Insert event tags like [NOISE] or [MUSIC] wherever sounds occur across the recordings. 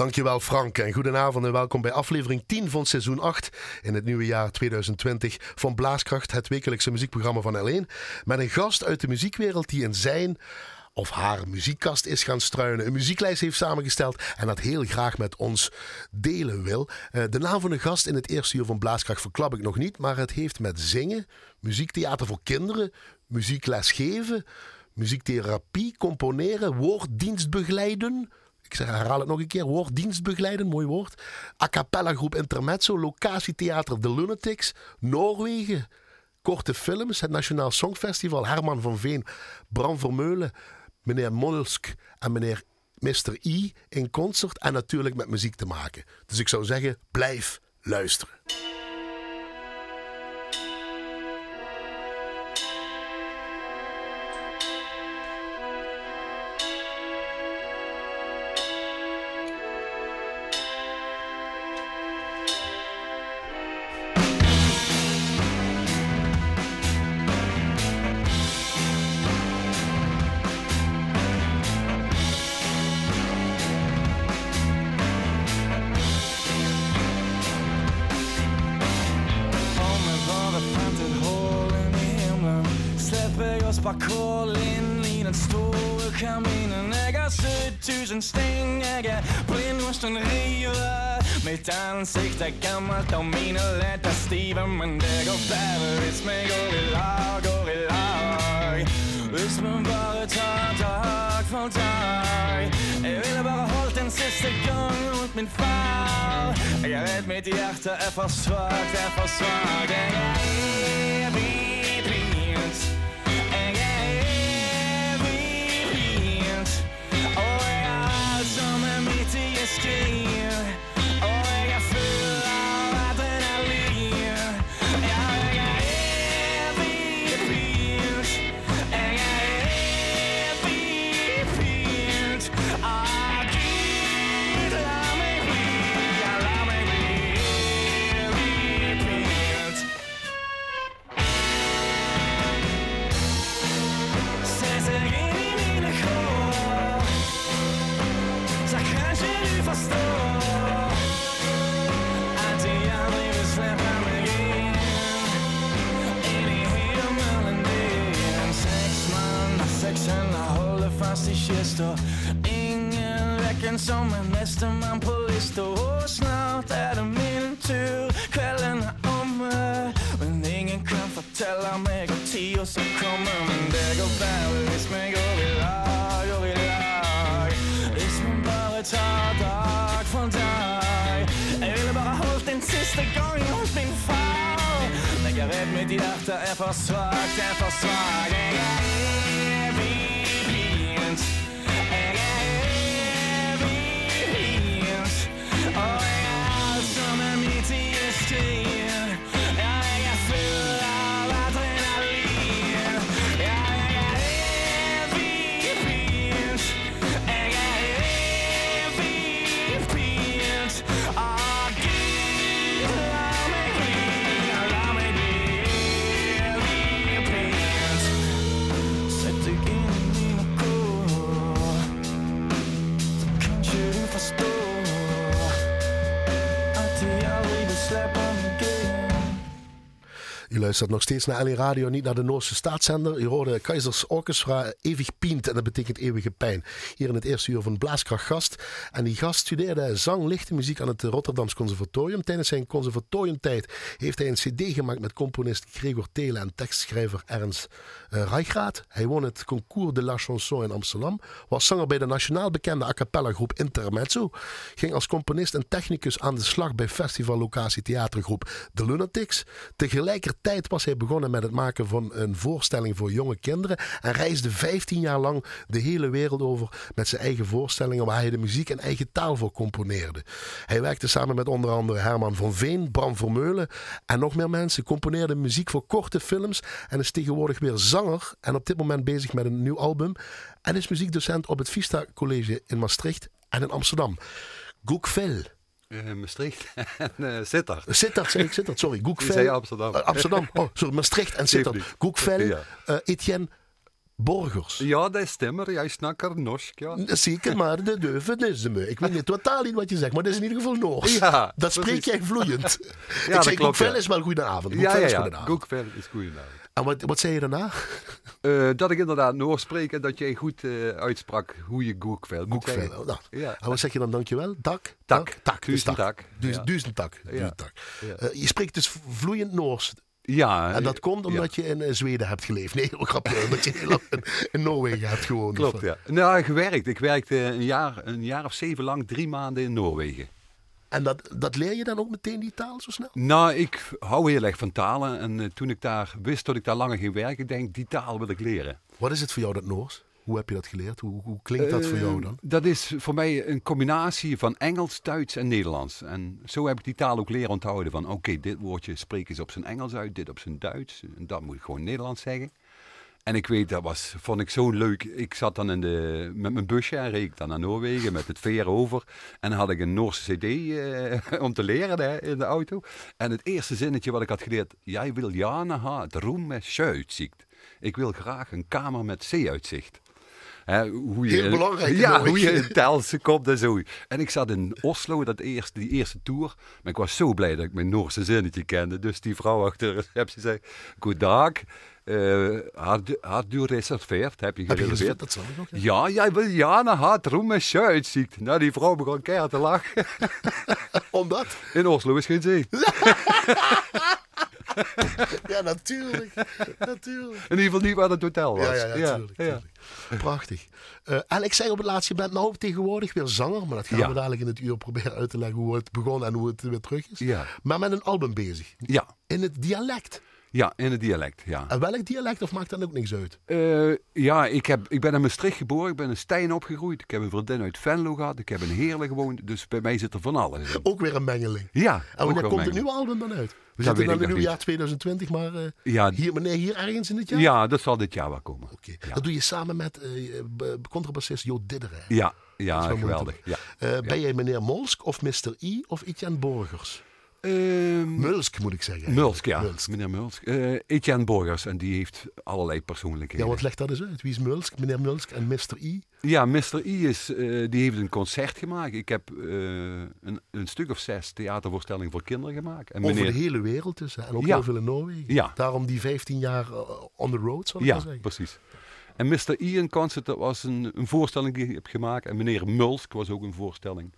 Dankjewel Frank en goedenavond en welkom bij aflevering 10 van seizoen 8 in het nieuwe jaar 2020 van Blaaskracht, het wekelijkse muziekprogramma van L1. Met een gast uit de muziekwereld die in zijn of haar muziekkast is gaan struinen, een muzieklijst heeft samengesteld en dat heel graag met ons delen wil. Eh, de naam van de gast in het eerste uur van Blaaskracht verklap ik nog niet, maar het heeft met zingen, muziektheater voor kinderen, muziekles geven, muziektherapie, componeren, woorddienst begeleiden ik zeg, herhaal het nog een keer. Woord begeleiden, mooi woord. A cappella groep Intermezzo, locatietheater De Lunatics, Noorwegen. Korte films, het Nationaal Songfestival, Herman van Veen, Bram Vermeulen, meneer Molsk en meneer Mr. I in concert. En natuurlijk met muziek te maken. Dus ik zou zeggen, blijf luisteren. Er redd mitt hjerte er for svakt, er for svakt. Jeg er evig blind. Jeg er evig blind. Og jeg gæster Ingen vækken som en mestermand på lister Og snart er det min tur. Kvällen er omme Men ingen kan fortelle meg om tida som kommer. Men det går bedre hvis vi går i lag, går i lag. Hvis man bare tar dag for dag Jeg ville bare holdt den siste gang hos min far. Men jeg er redd mitt hjerte er for svagt, er for svagt luistert nog steeds naar Ali Radio, niet naar de Noorse staatszender. Je hoorde Keizers Orchestra, Eeuwig Pient, en dat betekent eeuwige pijn. Hier in het eerste uur van Blaaskracht Gast. En die gast studeerde zang, lichte muziek aan het Rotterdams Conservatorium. Tijdens zijn conservatoriumtijd heeft hij een cd gemaakt met componist Gregor Telen en tekstschrijver Ernst uh, Hij won het Concours de la Chanson in Amsterdam. Was zanger bij de nationaal bekende a cappella groep Intermezzo. Ging als componist en technicus aan de slag bij festivallocatie theatergroep The Lunatics. Tegelijkertijd was hij begonnen met het maken van een voorstelling voor jonge kinderen. En reisde 15 jaar lang de hele wereld over met zijn eigen voorstellingen waar hij de muziek en eigen taal voor componeerde. Hij werkte samen met onder andere Herman van Veen, Bram Vermeulen en nog meer mensen. Componeerde muziek voor korte films en is tegenwoordig weer zanger en op dit moment bezig met een nieuw album. En is muziekdocent op het Vista College in Maastricht en in Amsterdam. Goekvel. Uh, Maastricht [LAUGHS] en uh, Sittard. Sittard, ik Sittard, sorry. Goekvel. Amsterdam. Uh, Amsterdam, oh, sorry, Maastricht en Sittard. Goekvel, ja. Etienne Borgers. Ja, dat stemmer. Jij snakker norsk, ja. Zeker, maar de deuven is me. Ik weet niet totaal niet wat je zegt, maar dat is in ieder geval Noors. Ja, dat spreek precies. jij vloeiend. [LAUGHS] dat ik zeg, klopt, Goekvel ja. is wel goedenavond. Ja, Goekvel ja, is ja. goedenavond. Goekvel is goedenavond. En wat, wat zei je daarna? [LAUGHS] Eh, dat ik inderdaad Noors spreek en dat jij goed eh, uitsprak hoe je Goekvel moet zeggen. Nou, Ja. En wat zeg je dan dankjewel? Tak? Tak. Tak. dus Duizend tak. tak. Dus. Duizend tak. Duizend tak. Eh, je spreekt dus vloeiend Noors. Ja. En dat komt ja. omdat je in Zweden hebt geleefd. Nee, oh, grapje. [LAUGHS] omdat je heel lang in, in Noorwegen hebt gewoond. Klopt, ja. Nou, gewerkt. Ik werkte een jaar, een jaar of zeven lang, drie maanden in Noorwegen. En dat, dat leer je dan ook meteen die taal zo snel? Nou, ik hou heel erg van talen. En eh, toen ik daar wist dat ik daar langer ging werken, denk ik, die taal wil ik leren. Wat is het voor jou, dat Noors? Hoe heb je dat geleerd? Hoe, hoe klinkt dat voor jou Eh, dan? Dat is voor mij een combinatie van Engels, Duits en Nederlands. En zo heb ik die taal ook leren onthouden. Van oké, dit woordje spreek eens op zijn Engels uit, dit op zijn Duits. En dat moet ik gewoon Nederlands zeggen. En ik weet, dat was, vond ik zo leuk. Ik zat dan in de, met mijn busje en reed ik dan naar Noorwegen met het veer over. En dan had ik een Noorse cd eh, [LAUGHS] om te leren hè, in de auto. En het eerste zinnetje wat ik had geleerd. Jij wil jana ha het roem met sjuitzicht. Ik wil graag een kamer met zeeuitzicht. Hè, hoe je, Heel belangrijk Ja, hoe je in Telse komt en zo. En ik zat in Oslo, dat eerste, die eerste tour. Maar ik was zo blij dat ik mijn Noorse zinnetje kende. Dus die vrouw achter [LAUGHS] de receptie zei... Goedendag, eh had, had u reserveerd? Heb je gereserveerd? Dat zal ik ook. ja. Ja, jij wil Jana had roem en uitzicht. Nou, die vrouw begon keihard te lachen. [LAUGHS] Omdat? In Oslo is geen zee. [LAUGHS] Ja, natuurlijk. natuurlijk. In ieder geval niet waar het hotel was. Ja, ja, ja, tuurlijk, ja. Prachtig. Eh, en ik zei op het laatste, je bent nou tegenwoordig weer zanger. Maar dat gaan Ja. we dadelijk in het uur proberen uit te leggen hoe het begon en hoe het weer terug is. Ja. Maar met een album bezig. Ja, In het dialect. Ja, in het dialect, ja. En welk dialect of maakt dat ook niks uit? Eh, ja, ik, heb, ik ben in Maastricht geboren. Ik ben in Stijn opgegroeid. Ik heb een vriendin uit Venlo gehad. Ik heb in Heerlen gewoond. Dus bij mij zit er van alles in. Ook weer een mengeling. Ja, En wanneer komt het nieuwe album dan uit? We Dat zitten dan in het jaar niet. 2020, maar eh, Ja, hier, meneer, hier ergens in het jaar? ja, dat zal dit jaar wel komen. Oké. Ja. Dat doe je samen met b- contrabassist Jo Didderen. Ja, ja geweldig. Ja. Ben jij meneer Molsk of Mr. I of Etienne Borgers? Ehm, Mulsk moet ik zeggen. Mulsk, ja. Mulsk. Meneer Mulsk. Eh Etienne Borgers, en die heeft allerlei persoonlijkheden. Ja, wat legt dat eens uit? Wie is Mulsk, meneer Mulsk en Mr. I? Ja, Mr. I is, eh, die heeft een concert gemaakt. Ik heb eh, een, een stuk of zes theatervoorstellingen voor kinderen gemaakt. En Over de hele wereld dus. hè, En ook Ja. heel veel in Noorwegen. Ja. Daarom die 15 jaar on the road, zal ik Ja, maar zeggen. precies. En Mr. I in concert, dat was een, een voorstelling die ik heb gemaakt. En meneer Mulsk was ook een voorstelling.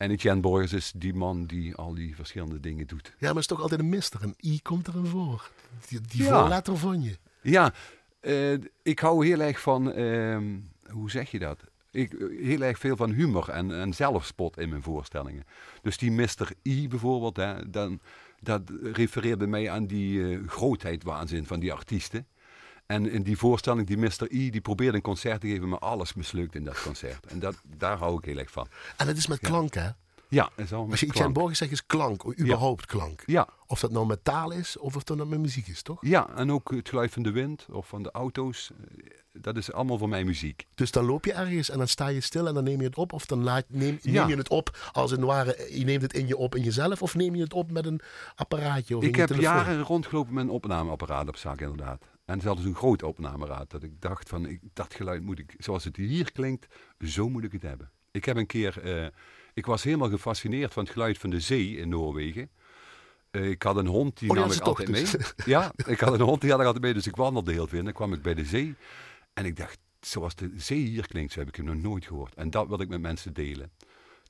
En Etienne Borgers is die man die al die verschillende dingen doet. Ja, maar het is toch altijd een mister. Een I komt erin voor. Die, die Ja. voorletter van je. Ja, eh, ik hou heel erg van, ehm, hoe zeg je dat? Ik, heel erg veel van humor en, en zelfspot in mijn voorstellingen. Dus die Mr. I bijvoorbeeld, hè, dan, dat refereert bij mij aan die eh grootheidwaanzin van die artiesten. En in die voorstelling, die Mr. I, die probeerde een concert te geven, maar alles mislukt in dat concert. En dat, daar hou ik heel erg van. En het is met klank, hè? Ja, en zo Als je klank. Borgers zegt, is klank. Überhaupt klank. Ja, Of dat nou met taal is, of of dat nou met muziek is, toch? ja, en ook het geluid van de wind of van de auto's. eh, Dat is allemaal voor mij muziek. Dus dan loop je ergens en dan sta je stil en dan neem je het op. Of dan laat, neem, neem Ja. je het op als het ware, je neemt het in je op in jezelf. Of neem je het op met een apparaatje of Ik heb telefoon. jaren rondgelopen met een opnameapparaat op zak, inderdaad. En zelfs een groot opnameraad. Dat ik dacht van, ik, dat geluid moet ik, zoals het hier klinkt, zo moet ik het hebben. Ik heb een keer, eh, ik was helemaal gefascineerd van het geluid van de zee in Noorwegen. Eh, ik had een hond, die Oh, nam ik ze altijd toch mee. dus. Ja, ik had een hond, die had ik altijd mee, dus ik wandelde heel veel. En dan kwam ik bij de zee. En ik dacht, zoals de zee hier klinkt, zo heb ik hem nog nooit gehoord. En dat wil ik met mensen delen.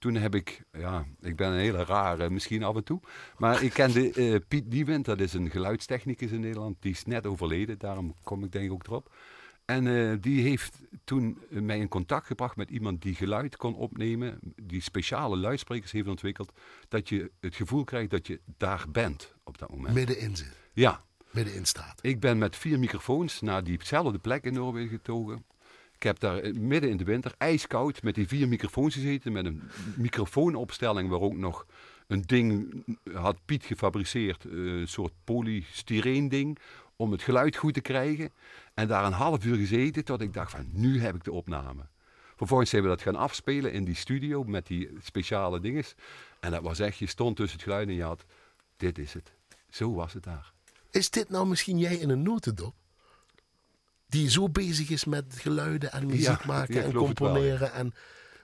Toen heb ik, ja, ik ben een hele rare misschien af en toe. Maar ik kende eh, Piet Niewind, dat is een geluidstechnicus in Nederland. Die is net overleden, daarom kom ik denk ik ook erop. En eh, die heeft toen eh, mij in contact gebracht met iemand die geluid kon opnemen. Die speciale luidsprekers heeft ontwikkeld. Dat je het gevoel krijgt dat je daar bent op dat moment. Middenin zit, Ja, middenin staat. ik ben met vier microfoons naar diezelfde plek in Noorwegen getogen. Ik heb daar eh, midden in de winter, ijskoud, met die vier microfoons gezeten. Met een microfoonopstelling waar ook nog een ding had Piet gefabriceerd. eh, Een soort polystyreen ding. Om het geluid goed te krijgen. En daar een half uur gezeten tot ik dacht van nu heb ik de opname. Vervolgens zijn we dat gaan afspelen in die studio met die speciale dinges. En dat was echt, je stond tussen het geluid en je had, dit is het. Zo was het daar. Is dit nou misschien jij in een notendop? Die zo bezig is met geluiden en muziek maken ja, en wel, componeren en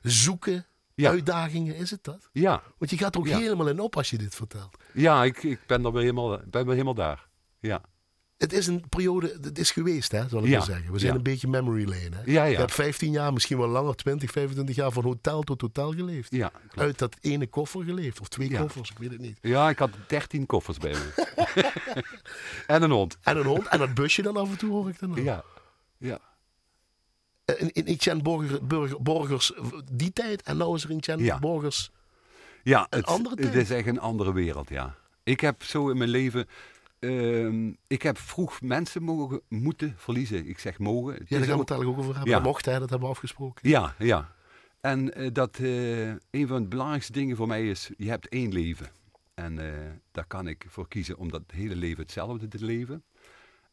zoeken, Ja. uitdagingen, is het dat? Ja, Want je gaat er ook helemaal in op als je dit vertelt. ja ik, ik ben, er weer helemaal, ben weer helemaal daar. Ja, Het is een periode, het is geweest, hè, zal ik maar zeggen. We zijn een beetje memory lane. Hè? Ja, ja. Je hebt 15 jaar, misschien wel langer, 20, 25 jaar van hotel tot hotel geleefd. ja, klopt. Uit dat ene koffer geleefd, of twee koffers, ik weet het niet. ja, ik had 13 koffers bij me. [LAUGHS] en een hond. En een hond en dat busje dan af en toe hoor ik dan nog. Ja, ja. Eh, In, in Borger, Burger- Borgers die tijd en nou is er in Etienne Ja. Borgers. Ja, Een het, andere het tijd. is echt een andere wereld, ja. Ik heb zo in mijn leven... ehm, ik heb vroeg mensen mogen, moeten verliezen. Ik zeg mogen. Het Ja, daar gaan we het eigenlijk ook over hebben. Ja. Dat mocht, hè, dat hebben we afgesproken. Ja, ja. En eh, dat eh, een van de belangrijkste dingen voor mij is, je hebt één leven. En eh, daar kan ik voor kiezen om dat hele leven hetzelfde te leven.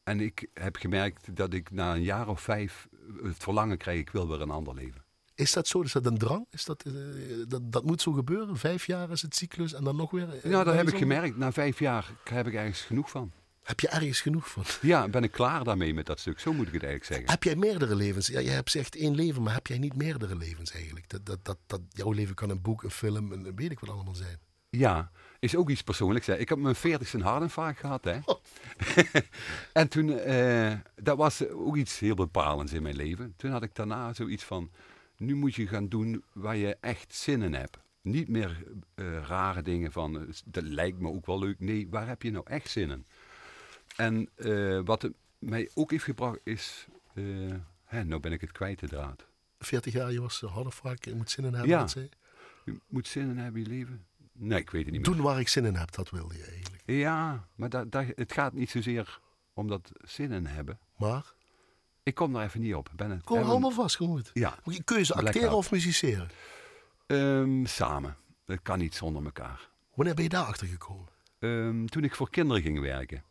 En ik heb gemerkt dat ik na een jaar of vijf het verlangen krijg, ik wil weer een ander leven. Is dat zo? Is dat een drang? Is dat, eh, dat, dat moet zo gebeuren? Vijf jaar is het cyclus en dan nog weer? eh, Nou, dat heb ik gemerkt. Na vijf jaar heb ik ergens genoeg van. Heb je ergens genoeg van? [LAUGHS] Ja, ben ik klaar daarmee met dat stuk. Zo moet ik het eigenlijk zeggen. Heb jij meerdere levens? Ja, je hebt zegt één leven, maar heb jij niet meerdere levens eigenlijk? Dat, dat, dat, dat jouw leven kan een boek, een film, een weet ik wat allemaal zijn. Ja, is ook iets persoonlijks. Hè. Ik heb mijn veertigste een hartinfarct gehad. Hè. Oh. [LAUGHS] en toen, eh, dat was ook iets heel bepalends in mijn leven. Toen had ik daarna zoiets van, nu moet je gaan doen waar je echt zin in hebt. Niet meer eh, rare dingen van, eh, dat lijkt me ook wel leuk. Nee, waar heb je nou echt zin in? En wat mij ook heeft gebracht is, hè, nou ben ik het kwijt de draad. 40 jaar, je was hardenvrak, je moet zin in hebben. Ja. Je moet zin in hebben in je leven. Nee, ik weet het niet meer. Doen waar ik zin in heb, dat wilde je eigenlijk. Ja, maar dat, dat, het gaat niet zozeer om dat zin in hebben. Maar, Ik kom daar even niet op. Ben het, kom ben- allemaal vast, goed. Ja, Moet je keuze acteren Blackout. of musiceren? ehm, samen. Dat kan niet zonder elkaar. Wanneer ben je daarachter gekomen? Ehm, toen ik voor kinderen ging werken.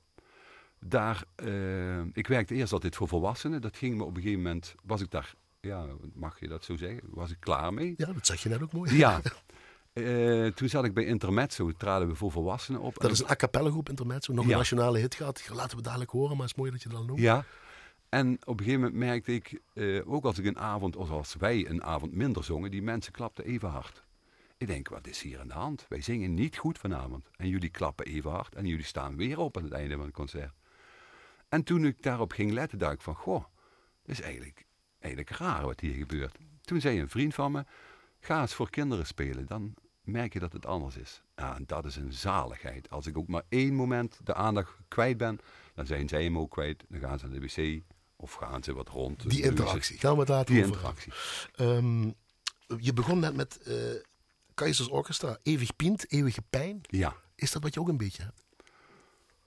Daar, ehm, ik werkte eerst altijd voor volwassenen. Dat ging me op een gegeven moment, was ik daar, ja, mag je dat zo zeggen, was ik klaar mee. Ja, dat zeg je net ook mooi. Ja. [LAUGHS] Eh, toen zat ik bij Intermezzo, traden we voor volwassenen op. Dat is een a cappella groep intermezzo, nog een nationale hit gehad. Laten we dadelijk horen, maar het is mooi dat je dat al noemt. Ja. En op een gegeven moment merkte ik, eh, ook als ik een avond, of als wij een avond minder zongen, die mensen klapten even hard. Ik denk, wat is hier aan de hand? Wij zingen niet goed vanavond. En jullie klappen even hard en jullie staan weer op aan het einde van het concert. En toen ik daarop ging letten, dacht ik van, goh, dat is eigenlijk, eigenlijk raar wat hier gebeurt. Toen zei een vriend van me, ga eens voor kinderen spelen, dan merk je dat het anders is. Ja, en dat is een zaligheid. Als ik ook maar één moment de aandacht kwijt ben, dan zijn zij hem ook kwijt. Dan gaan ze naar de wc of gaan ze wat rond. Die interactie, gaan we het later Die over interactie. Ehm, je begon net met eh Keizers Orchestra, Eeuwig Pient, Eeuwige Pijn. Ja. Is dat wat je ook een beetje hebt?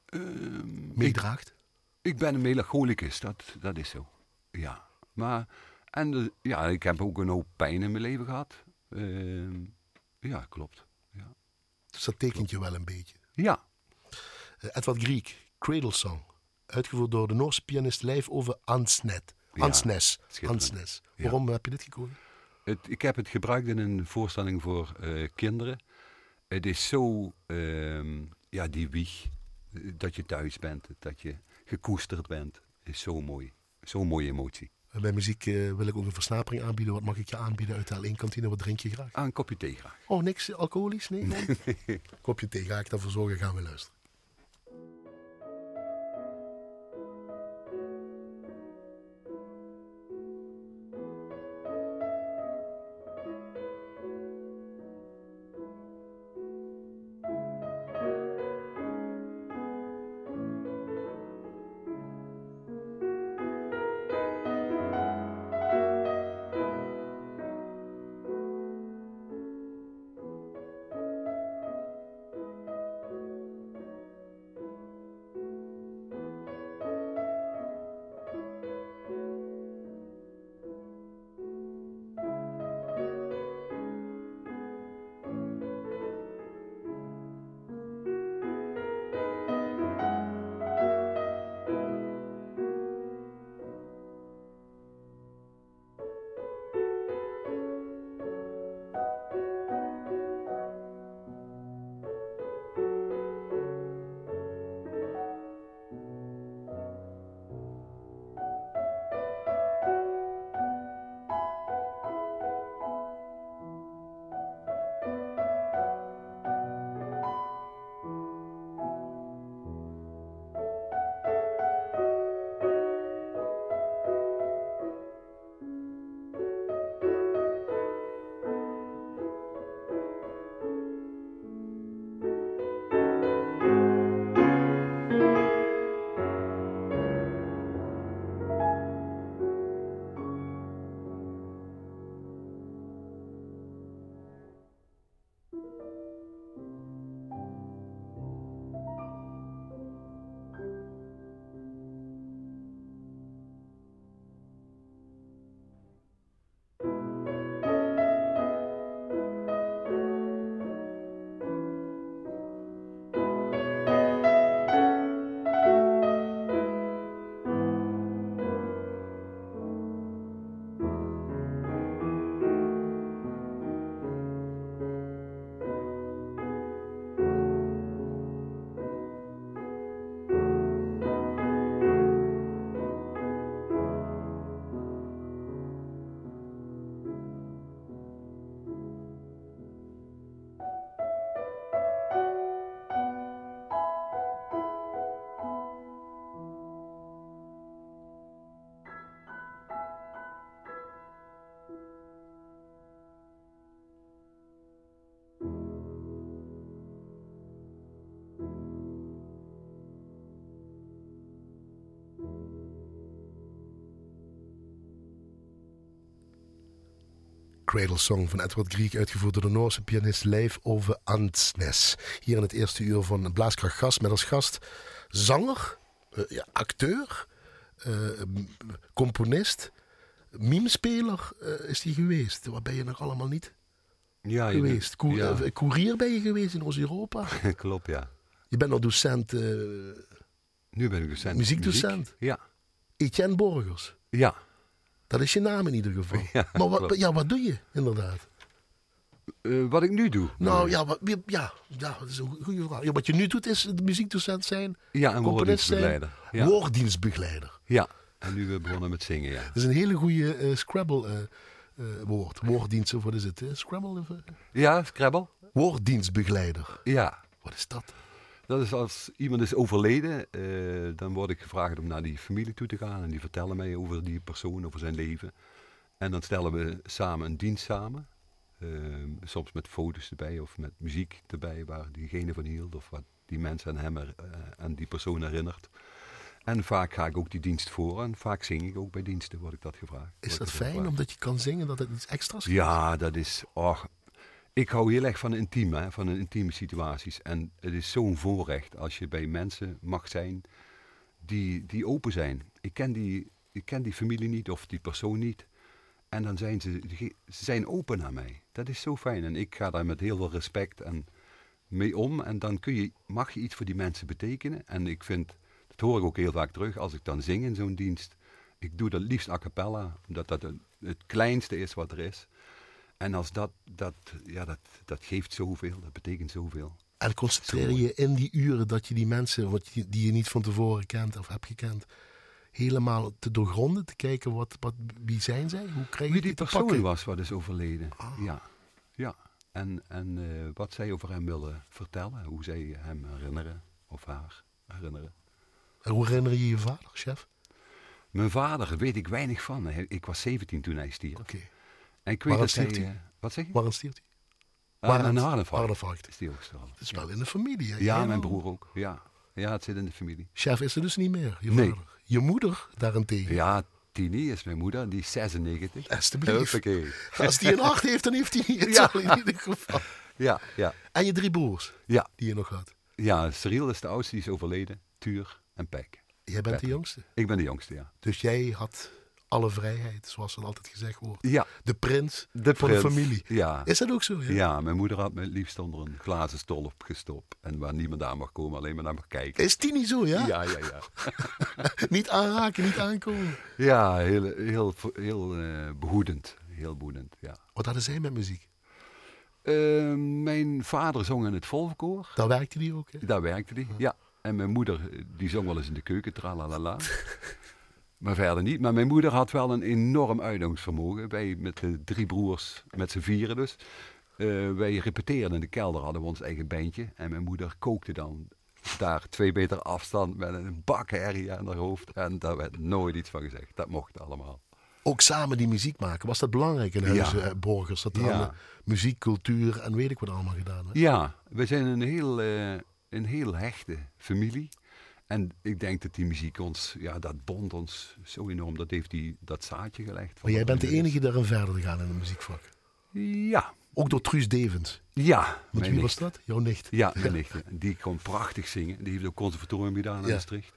Ehm, Meedraagt? ik ben een melancholicus, dat, dat is zo. Ja. Maar, en de- ja, ik heb ook een hoop pijn in mijn leven gehad. Ehm, ja, klopt. Ja. Dus dat tekent je wel een beetje. ja. Eh, Edward Griek, Cradle Song. Uitgevoerd door de Noorse pianist Leif over Ansnet. Ansnes. Ja. Waarom heb je dit gekozen? Het, ik heb het gebruikt in een voorstelling voor eh, kinderen. Het is zo, ehm, ja, die wieg, eh, dat je thuis bent, dat je gekoesterd bent, is zo mooi. Zo'n mooie emotie. En bij muziek eh, wil ik ook een versnapering aanbieden. Wat mag ik je aanbieden uit de L1-kantine? Wat drink je graag? Ah, een kopje thee graag. Oh, niks alcoholisch? Nee? [LAUGHS] nee. Kopje thee ga ik daarvoor zorgen. Gaan we luisteren. Cradle Song van Edward Grieg, uitgevoerd door de Noorse pianist Leif Ove Andsnes. Hier in het eerste uur van Blaaskracht Gast met als gast zanger, eh, ja, acteur, eh, componist, mimespeler eh, is hij geweest. Wat ben je nog allemaal niet Ja, geweest? Koer- ja. Koerier ben je geweest in Oost-Europa. [LAUGHS] Klopt, ja. Je bent nog docent Nu ben ik docent. Muziekdocent? muziek. Ja. Etienne Borgers. Ja. Dat is je naam in ieder geval. [LAUGHS] Ja, maar wat, klopt. ja, wat doe je inderdaad? Eh, wat ik nu doe. Nou ja, wat, ja, ja, dat is een goede vraag. Ja, wat je nu doet is de muziekdocent zijn, Ja, zijn, woorddienstbegeleider. Ja. woorddienstbegeleider. ja. En nu we begonnen met zingen, ja. Dat is een hele goede eh, Scrabble eh, woord. Woorddienst, of wat is het? Scrabble? Of? Ja, Scrabble? Woorddienstbegeleider. Ja. Wat is dat? Dat is als iemand is overleden, eh, dan word ik gevraagd om naar die familie toe te gaan. En die vertellen mij over die persoon, over zijn leven. En dan stellen we samen een dienst samen. Eh, soms met foto's erbij of met muziek erbij waar diegene van hield. Of wat die mensen aan hem er, eh, aan die persoon herinnert. En vaak ga ik ook die dienst voor. En vaak zing ik ook bij diensten, word ik dat gevraagd. Is dat fijn gevraagd. omdat je kan zingen dat het iets extra's Ja, dat is. Oh, ik hou heel erg van intiem, van intieme situaties. En het is zo'n voorrecht als je bij mensen mag zijn die, die open zijn. Ik ken, die, ik ken die familie niet of die persoon niet. En dan zijn ze, ze zijn open naar mij. Dat is zo fijn. En ik ga daar met heel veel respect en mee om. En dan kun je, mag je iets voor die mensen betekenen. En ik vind, dat hoor ik ook heel vaak terug, als ik dan zing in zo'n dienst. Ik doe dat liefst a cappella, omdat dat het kleinste is wat er is. En als dat, dat, ja, dat, dat geeft zoveel, dat betekent zoveel. En concentreer je in die uren dat je die mensen wat je, die je niet van tevoren kent of hebt gekend, helemaal te doorgronden, te kijken wat, wat, wie zijn zij? Hoe krijg je Wie die persoon pakken? was wat is overleden. Ja, ja. En, en eh, wat zij over hem willen vertellen, hoe zij hem herinneren of haar herinneren. En hoe herinner je je vader, chef? Mijn vader weet ik weinig van. Ik was 17 toen hij stierf. Oké. En ik weet Waarom dat hij... eh, wat zeg je? Waarom stierf hij? Ah, Waarom- een hartinfarct. Is die ook gestorven. Het is wel in de familie. hè? Ja, mijn broer ook. Ja. ja, het zit in de familie. Chef is er dus niet meer, je Nee. vader. Je moeder daarentegen. Ja, Tini is mijn moeder, die is 96. Alsjeblieft. Als die een hart heeft, dan heeft hij het [LAUGHS] Ja. in ieder geval. Ja, ja. En je drie broers, Ja, die je nog had. ja Cyril is de oudste, die is overleden. Tuur en Pijk. Jij bent de jongste. Ik ben de jongste, ja. Dus jij had alle vrijheid, zoals dan altijd gezegd wordt. Ja, De prins de van prins. de familie. Ja. Is dat ook zo? Ja. Ja, mijn moeder had me het liefst onder een glazen stolp gestopt. En waar niemand aan mag komen, alleen maar naar mag kijken. Is die niet zo, ja? Ja, ja, ja. [LAUGHS] Niet aanraken, niet aankomen. Ja, heel, heel, heel eh, behoedend. Heel behoedend, ja. Wat hadden zij met muziek? Eh, mijn vader zong in het volkoor. Daar werkte die ook, hè? Daar werkte hij, ja. En mijn moeder, eh, die zong wel eens in de keuken, tralalala. [LAUGHS] maar verder niet. Maar mijn moeder had wel een enorm uithoudingsvermogen. Wij met de drie broers, met z'n vieren dus. eh, wij repeteerden in de kelder, hadden we ons eigen bandje. En mijn moeder kookte dan daar twee meter afstand met een bak herrie aan haar hoofd. En daar werd nooit iets van gezegd. Dat mocht allemaal. Ook samen die muziek maken. Was dat belangrijk in Ja. huizen eh, Borgers? Dat er Ja. muziek, cultuur en weet ik wat allemaal gedaan werd? Ja, we zijn een heel, eh, een heel hechte familie. En ik denk dat die muziek ons, ja, dat bond ons zo enorm. Dat heeft die, dat zaadje gelegd. Maar jij bent de enige daarin verder gegaan in het muziekvak. Ja, Ook door Truus Devens. ja. Want wie nicht. was dat? Jouw nicht. Ja, mijn nichtje. Die kon prachtig zingen. Die heeft ook conservatorium gedaan in Ja. Maastricht.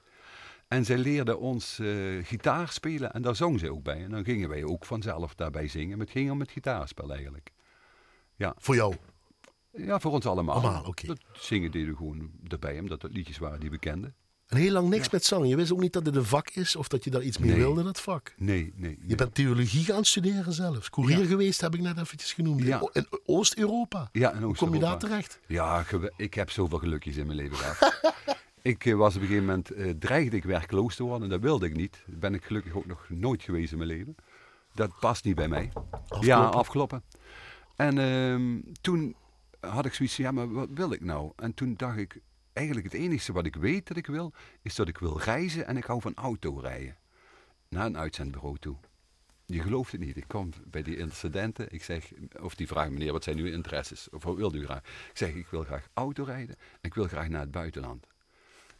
En zij leerde ons eh, gitaar spelen en daar zong zij ook bij. En dan gingen wij ook vanzelf daarbij zingen. Maar het ging om het gitaarspel eigenlijk. Ja, Voor jou. ja voor ons allemaal. Allemaal, oké. Dat zingen deden we gewoon erbij, omdat het liedjes waren die we kenden. En heel lang niks met zang. Je wist ook niet dat het een vak is of dat je daar iets mee Nee. wilde, dat vak. Nee, nee. Je bent theologie gaan studeren zelfs. Courier Ja. geweest, heb ik net eventjes genoemd. Ja. In Oost-Europa. Ja, in Hoe kom je daar Oost-Europa. terecht? Ja, ik heb zoveel gelukjes in mijn leven gehad. [LAUGHS] ik eh, was op een gegeven moment, eh, dreigde ik werkloos te worden. En dat wilde ik niet. Dat ben ik gelukkig ook nog nooit geweest in mijn leven. Dat past niet bij mij. Ja, afkloppen. En ehm, toen had ik zoiets van, ja, maar wat wil ik nou? En toen dacht ik, eigenlijk het enige wat ik weet dat ik wil, is dat ik wil reizen en ik hou van autorijden. Naar een uitzendbureau toe. Je gelooft het niet. Ik kom bij die incidenten. Ik zeg, of die vragen meneer, wat zijn uw interesses? Of wat wilt u graag? Ik zeg, ik wil graag autorijden en ik wil graag naar het buitenland.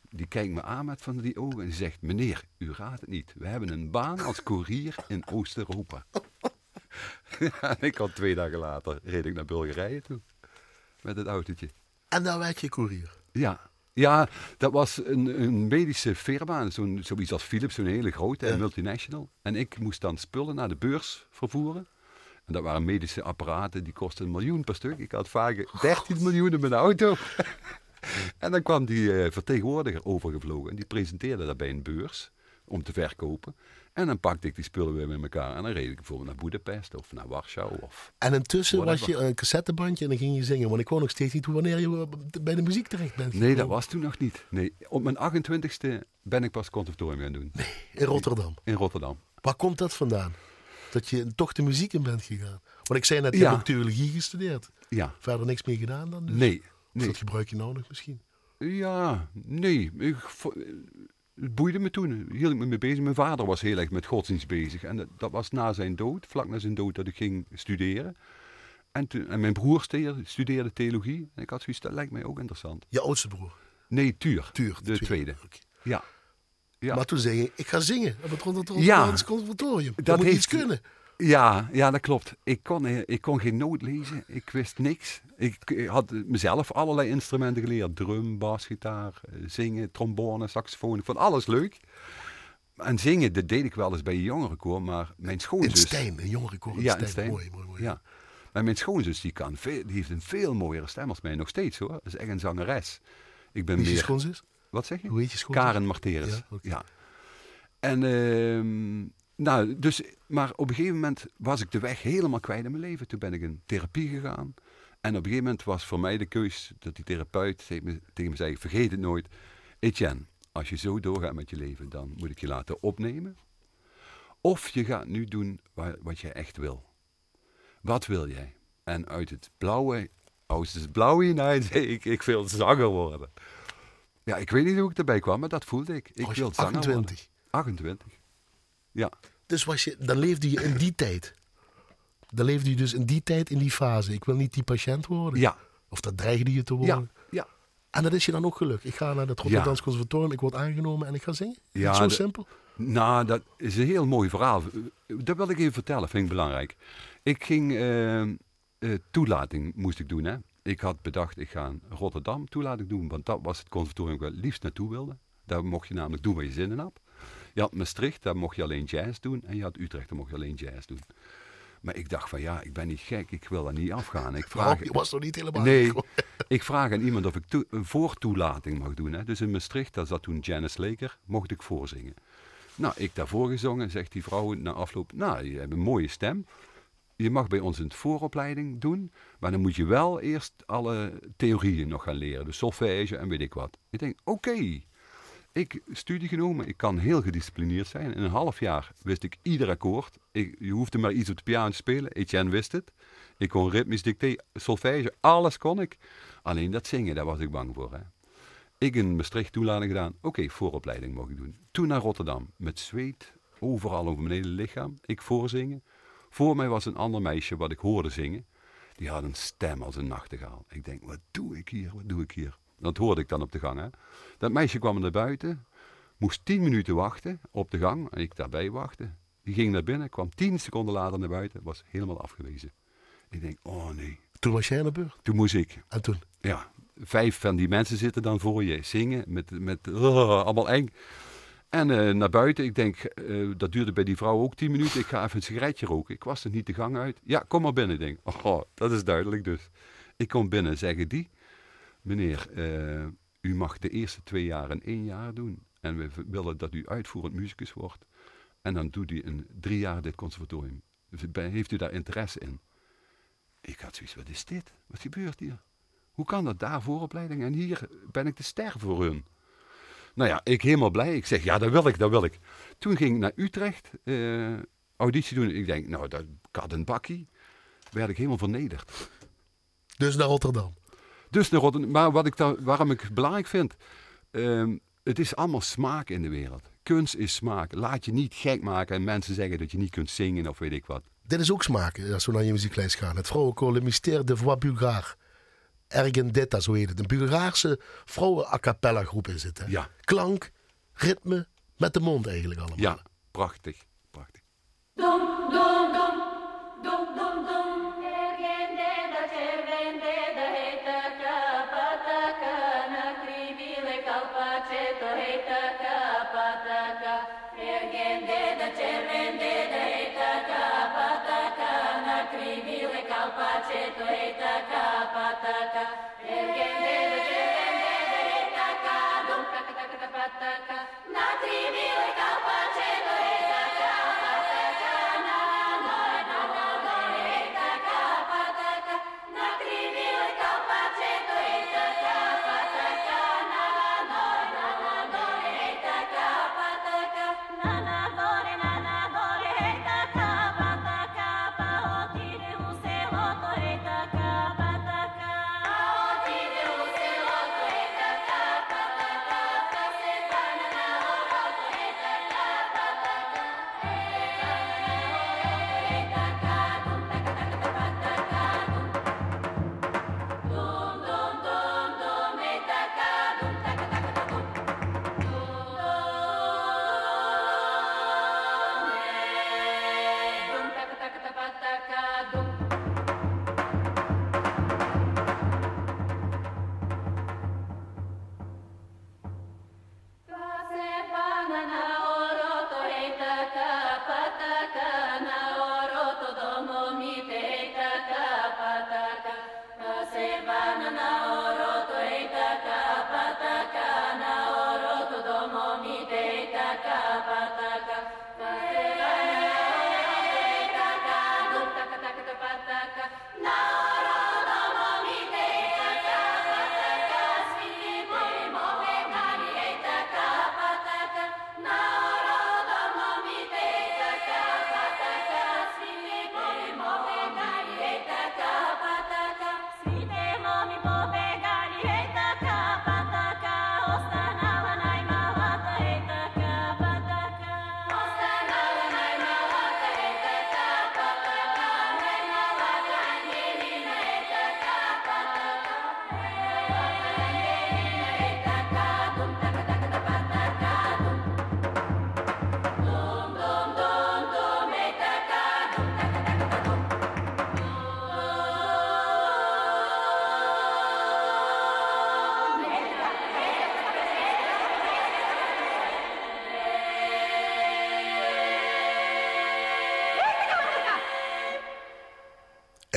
Die kijkt me aan met van die ogen en zegt, meneer, u raadt het niet. We hebben een baan als koerier in Oost-Europa. [LAUGHS] en ik had twee dagen later, reed ik naar Bulgarije toe. Met het autootje. En dan werd je koerier. Ja. Ja, dat was een, een medische firma, zo'n, zoiets als Philips, zo'n hele grote Ja. multinational. En ik moest dan spullen naar de beurs vervoeren. En dat waren medische apparaten, die kosten een miljoen per stuk. Ik had vaak 13 miljoen in mijn auto. [LAUGHS] en dan kwam die eh, vertegenwoordiger overgevlogen en die presenteerde dat bij een beurs om te verkopen. En dan pakte ik die spullen weer met elkaar en dan reed ik bijvoorbeeld naar Boedapest of naar Warschau. Of... En intussen was je een cassettebandje en dan ging je zingen. Want ik hoor nog steeds niet wanneer je bij de muziek terecht bent Nee, dat was toen nog niet. Nee, op mijn 28ste ben ik pas conservatorium gaan doen. In Rotterdam. In Rotterdam. Waar komt dat vandaan? Dat je toch de muziek in bent gegaan? Want ik zei net, je Ja. hebt ook theologie gestudeerd. Ja. Verder niks meer gedaan dan dus? Nee. Of Nee. dat gebruik je nou nog misschien? Ja, nee. Ik, het boeide me toen. Hield ik me mee bezig. Mijn vader was heel erg met godsdienst bezig. En dat, dat was na zijn dood, vlak na zijn dood, dat ik ging studeren. En, toen, en mijn broer studeerde, theologie. En ik had zoiets, dat lijkt mij ook interessant. Je oudste broer, Nee, Tuur. Tuur. De tweede. Ja. ja. Maar toen zei je, ik ga zingen op het Ja. Conservatorium. Dat, Dat moet heeft- iets kunnen. Ja, ja, dat klopt. Ik kon, eh, ik kon geen noot lezen. Ik wist niks. Ik, ik had mezelf allerlei instrumenten geleerd. Drum, bas, gitaar, eh, zingen, trombone, saxofoon. Ik vond alles leuk. En zingen, dat deed ik wel eens bij een jongerenkoor. Maar mijn In schoonzus... Stijn, een jongere koor in Ja, Stijn. in Stijn. Mooi, mooi, mooi. Ja. Maar mijn schoonzus, die, kan veel, die heeft een veel mooiere stem als mij. Nog steeds hoor. Dat is echt een zangeres. Ik ben is je meer... schoonzus? Wat zeg je? Hoe heet je schoonzus? Karen Marteres. Ja, Ja. En, ehm, nou, dus, maar op een gegeven moment was ik de weg helemaal kwijt in mijn leven. Toen ben ik in therapie gegaan. En op een gegeven moment was voor mij de keus dat die therapeut tegen me, tegen me zei: Vergeet het nooit. Etienne, als je zo doorgaat met je leven, dan moet ik je laten opnemen. Of je gaat nu doen wa- wat je echt wil. Wat wil jij? En uit het blauwe, uit het blauwe [LAUGHS] zei ik: Ik wil zanger worden. Ja, ik weet niet hoe ik erbij kwam, maar dat voelde ik. Ik je wil zanger worden. 28. 28. Ja. Dus was je, dan leefde je in die tijd. Dan leefde je dus in die tijd, in die fase. Ik wil niet die patiënt worden. Ja. Of dat dreigde je te worden. Ja. Ja. En dat is je dan ook gelukt. Ik ga naar het Rotterdams Conservatorium, ik word aangenomen en ik ga zingen. Ja, Zo simpel. Nou, dat is een heel mooi verhaal. Dat wil ik even vertellen, vind ik belangrijk. Ik ging eh, eh, toelating moest ik doen. Hè. Ik had bedacht, ik ga in Rotterdam toelating doen, want dat was het conservatorium waar ik het liefst naartoe wilde. Daar mocht je namelijk doen waar je zin in had. Je had Maastricht, daar mocht je alleen jazz doen. En je had Utrecht, daar mocht je alleen jazz doen. Maar ik dacht van ja, ik ben niet gek, ik wil daar niet afgaan. Ik vraag, je was nog niet helemaal Nee, [LAUGHS] ik vraag aan iemand of ik toe- een voortoelating mag doen. Hè. Dus in Maastricht, daar zat toen Janice Laker, mocht ik voorzingen. Nou, ik daarvoor gezongen, zegt die vrouw na afloop, nou, je hebt een mooie stem. Je mag bij ons een vooropleiding doen, maar dan moet je wel eerst alle theorieën nog gaan leren. Dus solfège en weet ik wat. Ik denk, oké. Ik studie genomen, ik kan heel gedisciplineerd zijn. In een half jaar wist ik ieder akkoord. Ik, je hoefde maar iets op de piano te spelen. Etienne wist het. Ik kon ritmisch dicté, solfège, alles kon ik. Alleen dat zingen, daar was ik bang voor. Hè. Ik in Maastricht toelating gedaan. Oké, vooropleiding mocht ik doen. Toen naar Rotterdam. Met zweet overal over mijn hele lichaam. Ik voorzingen. Voor mij was een ander meisje wat ik hoorde zingen. Die had een stem als een nachtegaal. Ik denk, wat doe ik hier? Wat doe ik hier? Dat hoorde ik dan op de gang. Hè. Dat meisje kwam naar buiten. Moest tien minuten wachten op de gang. En ik daarbij wachten. Die ging naar binnen. Kwam tien seconden later naar buiten. Was helemaal afgewezen. Ik denk, oh nee. Toen was jij aan de beurt. Toen moest ik En toen? ja, vijf van die mensen zitten dan voor je zingen met, met uh, [LAUGHS] allemaal eng. En eh, naar buiten, ik denk, eh, dat duurde bij die vrouw ook tien minuten. Ik ga even een sigaretje roken. Ik was er niet de gang uit. Ja, kom maar binnen. Ik denk, oh, dat is duidelijk dus. Ik kom binnen, zeggen die, meneer, eh, u mag de eerste twee jaar in één jaar doen. En we willen dat u uitvoerend muzikus wordt. En dan doet u een drie jaar dit conservatorium. Heeft u daar interesse in? Ik had zoiets, wat is dit? Wat gebeurt hier? Hoe kan dat daar vooropleiding en hier ben ik de ster voor hun? Nou ja, ik helemaal blij. Ik zeg, ja, dat wil ik, dat wil ik. Toen ging ik naar Utrecht, eh, auditie doen. Ik denk, nou, dat kat een bakkie. Werd ik helemaal vernederd. Dus naar Rotterdam. Dus naar Rotterdam. Maar wat ik daar, waarom ik het belangrijk vind, ehm, het is allemaal smaak in de wereld. Kunst is smaak. Laat je niet gek maken en mensen zeggen dat je niet kunt zingen of weet ik wat. Dit is ook smaak, als we naar je muzieklijst gaan. Het vrouwenkoor Le Mystère de Voix Bulgare. Ergendetta, zo heet het. Een Bulgaarse vrouwen a cappella groep is het. Hè? Ja. Klank, ritme, met de mond eigenlijk allemaal. Ja, prachtig, prachtig.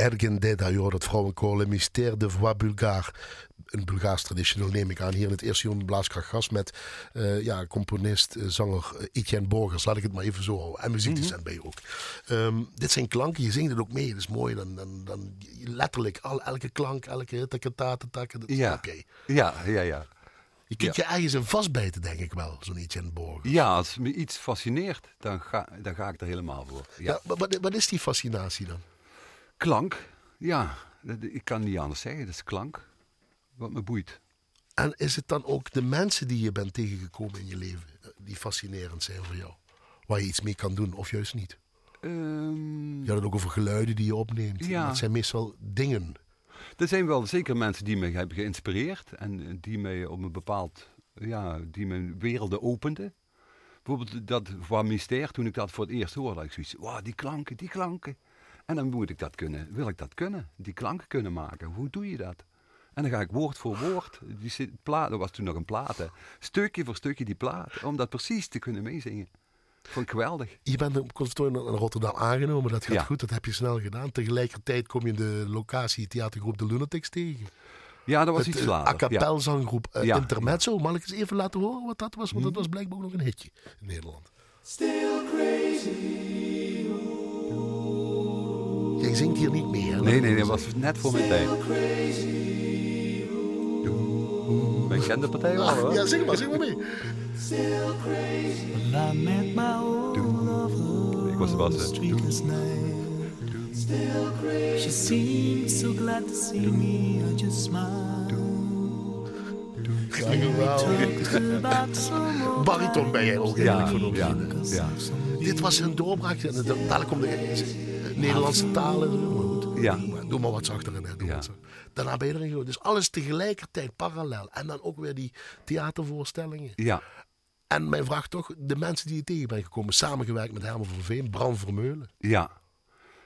Ergen Deda, je hoort het vrouwenkoor Le Mystère de Voix Bulgare. Een Bulgaars traditioneel neem ik aan. Hier in het eerste uur Blaaskracht Gas met eh, ja, componist, eh, zanger eh, Etienne Borgers. Laat ik het maar even zo houden. En muziekdocent ben je ook. Ehm, dit zijn klanken, je zingt het ook mee. Dat is mooi. Dan, dan, dan letterlijk al, elke klank, elke. Dat is Ja. oké. Ja, ja, ja. Je kunt je ergens in vastbijten, denk ik wel, zo'n Etienne Borgers. Ja, als me iets fascineert, dan ga, dan ga ik er helemaal voor. Ja. Ja, maar wat, wat is die fascinatie dan? Klank, ja, ik kan niet anders zeggen. Dat is klank, wat me boeit. En is het dan ook de mensen die je bent tegengekomen in je leven, eh, die fascinerend zijn voor jou? Waar je iets mee kan doen of juist niet? Ehm, Je had het ook over geluiden die je opneemt. Ja. Dat zijn meestal dingen. Er zijn wel zeker mensen die me hebben geïnspireerd en eh, die me op een bepaald, ja, die mijn werelden openden. Bijvoorbeeld dat van Mysteer, toen ik dat voor het eerst hoorde, had ik zoiets, wauw, die klanken, die klanken. En dan moet ik dat kunnen, wil ik dat kunnen, die klanken kunnen maken. Hoe doe je dat? En dan ga ik woord voor woord, die zit- plaat, dat was toen nog een plaat, hè, stukje voor stukje die plaat, om dat precies te kunnen meezingen. Vond ik geweldig. Je bent op het conservatorium in Rotterdam aangenomen, dat gaat Ja. goed, dat heb je snel gedaan. Tegelijkertijd kom je in de locatie theatergroep De Lunatics tegen. Ja, dat was Het, iets eh, later. A ja. cappella zanggroep eh, Ja. Intermezzo. Mag ik eens even laten horen wat dat was? Want dat was blijkbaar ook nog een hitje in Nederland. Jij zingt hier niet meer, hè? Nee, nee, dat was net voor mijn tijd. Wij kennen de partij wel, hoor. Ja, zing maar, zing maar mee. Ik was de night. She seemed so glad to see me, I just smiled. Bariton ben jij ook eigenlijk Ja, van ons. ja, ja. Dit was een doorbraak. En Dadelijk komt de Nederlandse taal en zo. Maar goed, Ja. doe, maar, doe maar wat zachter in. Hè. Doe Ja. wat zachter. Daarna ben je erin gegaan. Dus alles tegelijkertijd, parallel. En dan ook weer die theatervoorstellingen. Ja, En mijn vraag toch, de mensen die je tegen bent gekomen, samengewerkt met Herman van Veen, Bram Vermeulen. ja.